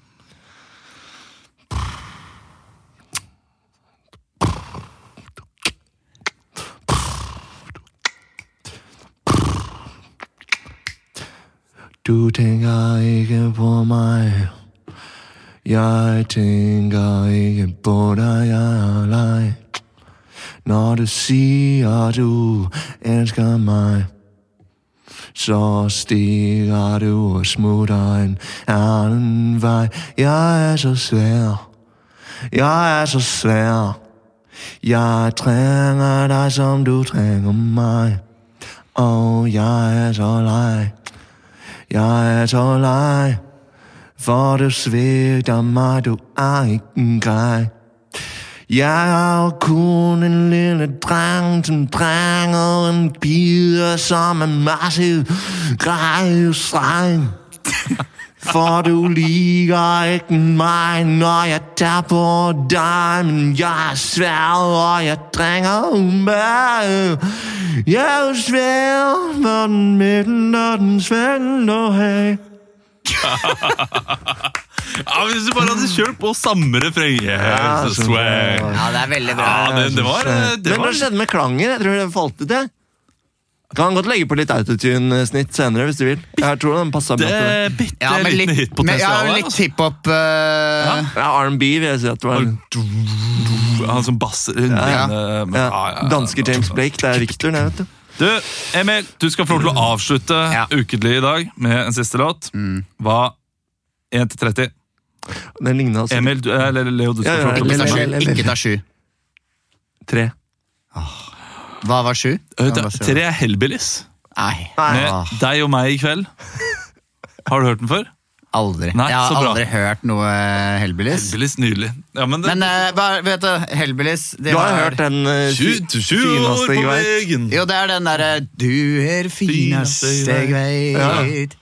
S2: Du tenker ikke på meg. Jeg tenker ikke på deg, jeg er leg Når du sier du elsker meg, så stiger du og smutter en annen vei. Jeg er så svær, jeg er så svær. Jeg trenger deg som du trenger meg. Og jeg er så leg, jeg er så leg. For du svikter meg, du er ikke en grej. Jeg er kun en lille dreng, som trenger en pige, som er massiv grei og streng. For du liker ikke meg når jeg tager på deg, men jeg er svær, og jeg trenger meg. Jeg er svær, når den midten og den svænder her.
S1: Ja, Hvis du bare hadde kjørt på samme refreng
S2: Ja.
S3: Ja, det er veldig bra.
S1: Ja, det, det var, eh, det
S2: Men hva skjedde med klangen? Jeg tror det falt ut, jeg. Kan godt legge på litt autotune-snitt senere, hvis du vil. Jeg tror den passer bra
S1: det
S2: til det.
S1: er
S3: Ja, men
S1: liten
S3: litt, men, ja, litt
S1: altså.
S3: hiphop uh...
S2: Ja, R&B vil jeg si at det var.
S1: Han som basser
S2: Ja.
S1: ja.
S2: Ja. Danske James Blake. Det er Victor, det, vet du.
S1: Du, Emil, du skal få lov til å avslutte
S3: Ja.
S1: ukentlig i dag med en siste låt. Hva 1 til 30?
S2: Den ligna altså
S1: Emil, du, eller Leo, du skal
S2: Ja,
S1: få
S2: ja,
S1: lov til å
S2: Leo,
S1: bestemme.
S2: Leo, Leo.
S3: Ikke ta sju.
S2: tre.
S3: Hva var sju?
S1: Eh, det- Tre er Hellbillies.
S3: Nei.
S1: Med
S3: Ah,
S1: deg og meg i kveld. Har du hørt den før?
S3: Aldri.
S1: Nei,
S3: jeg har
S1: bra.
S3: aldri hørt noe Hellbillies.
S1: Hellbillies, Nydelig. Ja, men det,
S3: Men eh, hva, vet du, Hellbillies de
S2: Du har hørt den uh,
S1: Tju- tju- tju år
S2: fineste
S1: på
S2: jeg vet.
S1: veien.
S3: Jo, det er den derre Du er fineste jeg veit.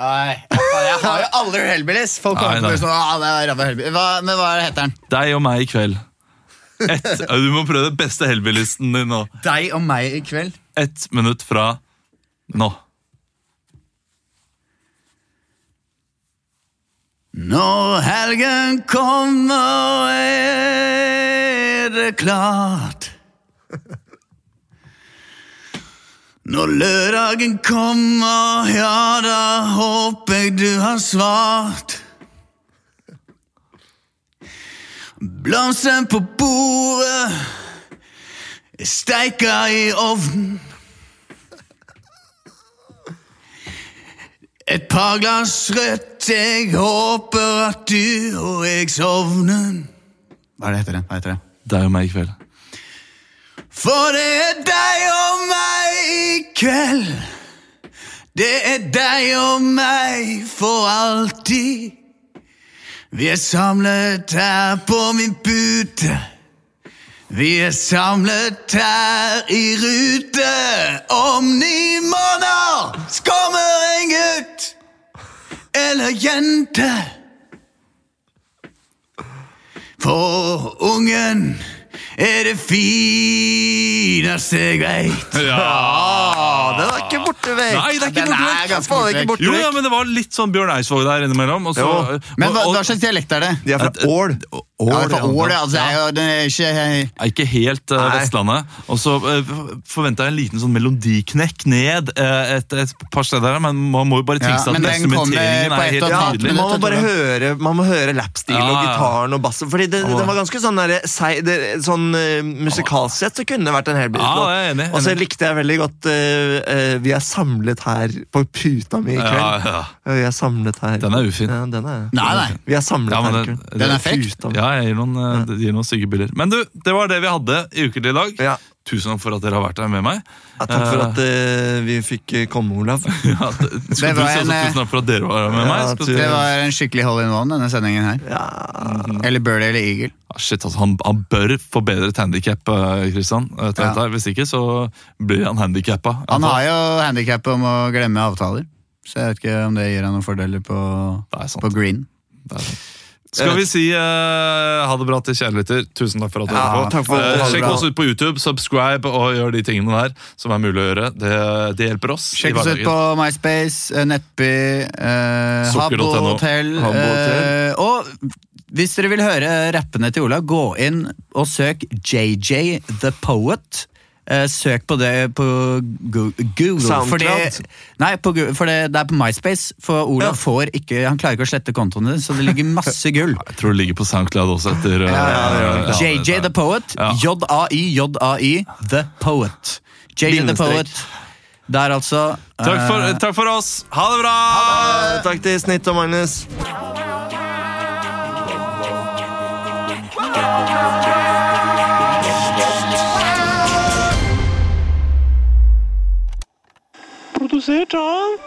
S3: Nei, jeg har jo aldri hørt Hellbillies. Folk
S1: Nei,
S3: kommer å
S1: nei.
S3: bli sånn «Ah, det er ræva Hellbillies». Hva, Men hva heter den?
S1: Deg og meg i kveld. Et, du må prøve den beste Hellbillisten din nå.
S3: Deg og meg i kveld.
S1: Ett minutt fra nå.
S8: Når helgen kommer, er det klart. Når lørdagen kommer, ja, da håper jeg du har svart. Blomsten på bordet steika i ovnen. Et par glass rødt, jeg håper at du og jeg sovner.
S3: Hva er det heter det? Hva heter det?
S1: Det er og meg i kveld.
S8: For det er deg og meg i kveld. Det er deg og meg for alltid. Vi er samlet her på min pute. Vi er samlet her i rute. Om ni måneder kommer en gutt eller jente. For ungen er det fineste jeg veit.
S1: Ja!
S2: Den er ikke borte vekk.
S1: Nei, det er ikke
S3: Den
S1: borte
S3: er
S1: vekk.
S3: ganske borte
S2: ikke
S3: vekk.
S1: Jo, ja, men det var litt sånn Bjørn Eidsvåg der innimellom. Og så,
S2: Jo.
S3: Men hva,
S1: og-
S3: hva slags dialekt er det?
S2: De er fra Ål.
S3: Ja,
S1: Ål,
S3: fra Ål,
S1: ja.
S3: altså, det er jo det er ikke
S1: er ikke helt uh, Vestlandet. Og så uh, forventa jeg en liten sånn melodiknekk ned uh, et, et par steder, men man må jo bare tenke
S3: Ja,
S1: at instrumenteringen er helt
S2: Ja,
S3: halvt
S1: tydelig.
S2: man må bare høre, man må høre lapstil og
S1: Ja, ja.
S2: gitaren og bassen. Fordi det,
S1: Ja.
S2: det var ganske sånn der, sei- det, sånn uh, musikalsk sett så kunne det vært en
S1: hel
S2: Hellbillies-låt.
S1: jeg er
S2: og så likte jeg veldig godt uh, uh, Vi er samlet her på puta mi i kveld.
S1: ja.
S2: Ja, Vi er samlet her
S1: Den er ufin.
S2: Ja, den er,
S3: Nei, nei.
S2: Vi er samlet
S1: Ja, men
S2: her i
S1: den,
S2: kveld.
S3: Den er
S2: fake.
S1: Ja, jeg gir noen, uh, gir noen stygge bilder. Men du, det var det vi hadde i Ukentlig i dag. Tusen takk for at dere har vært her med meg.
S2: Ja, takk for at uh, vi fikk uh, komme, Olav.
S1: Ja, det,
S3: Det
S1: si
S3: en, eh,
S1: tusen takk for at dere var her med
S2: Ja,
S1: meg? Skal,
S3: Det var en skikkelig hole in one, denne sendingen her.
S2: Ja.
S3: Eller Birdie eller Eagle.
S1: Ah, shit, altså, han, han bør forbedre et handikap, Kristian.
S3: Ja.
S1: Hvis ikke så blir han handikappa.
S3: Han har jo handikap om å glemme avtaler, så jeg vet ikke om det gir han noen fordeler på, på green.
S1: Det er sant. Skal vi si uh, ha det bra til kjærligheter. Tusen takk for at du
S2: Ja,
S1: hørte på. Eh, sjekk oss ut på YouTube, subscribe og gjør de tingene der som er mulig å gjøre. Det, det hjelper oss.
S3: Sjekk oss ut på MySpace, eh, Nettby,
S1: Sukker.no.
S3: Habbo Hotel.
S2: Habbo
S3: Eh, og hvis dere vil høre rappene til Olav, gå inn og søk JJ The Poet. Eh, søk på det på Google.
S2: SoundCloud.
S3: Fordi, nei, på, for det, det er på MySpace. For Olav får ikke Han klarer ikke å slette kontoene dine, så det ligger masse gull.
S1: Jeg tror det ligger på SoundCloud også etter eh, ja,
S3: JJ The Poet.
S1: Ja.
S3: J-A-I, J-A-I, The Poet. JJ The Poet. Der altså.
S1: Takk for,
S3: eh,
S1: takk for oss. Ha det bra!
S2: Eh, Takk til Snitt og Magnus.
S12: Sit say, Tom?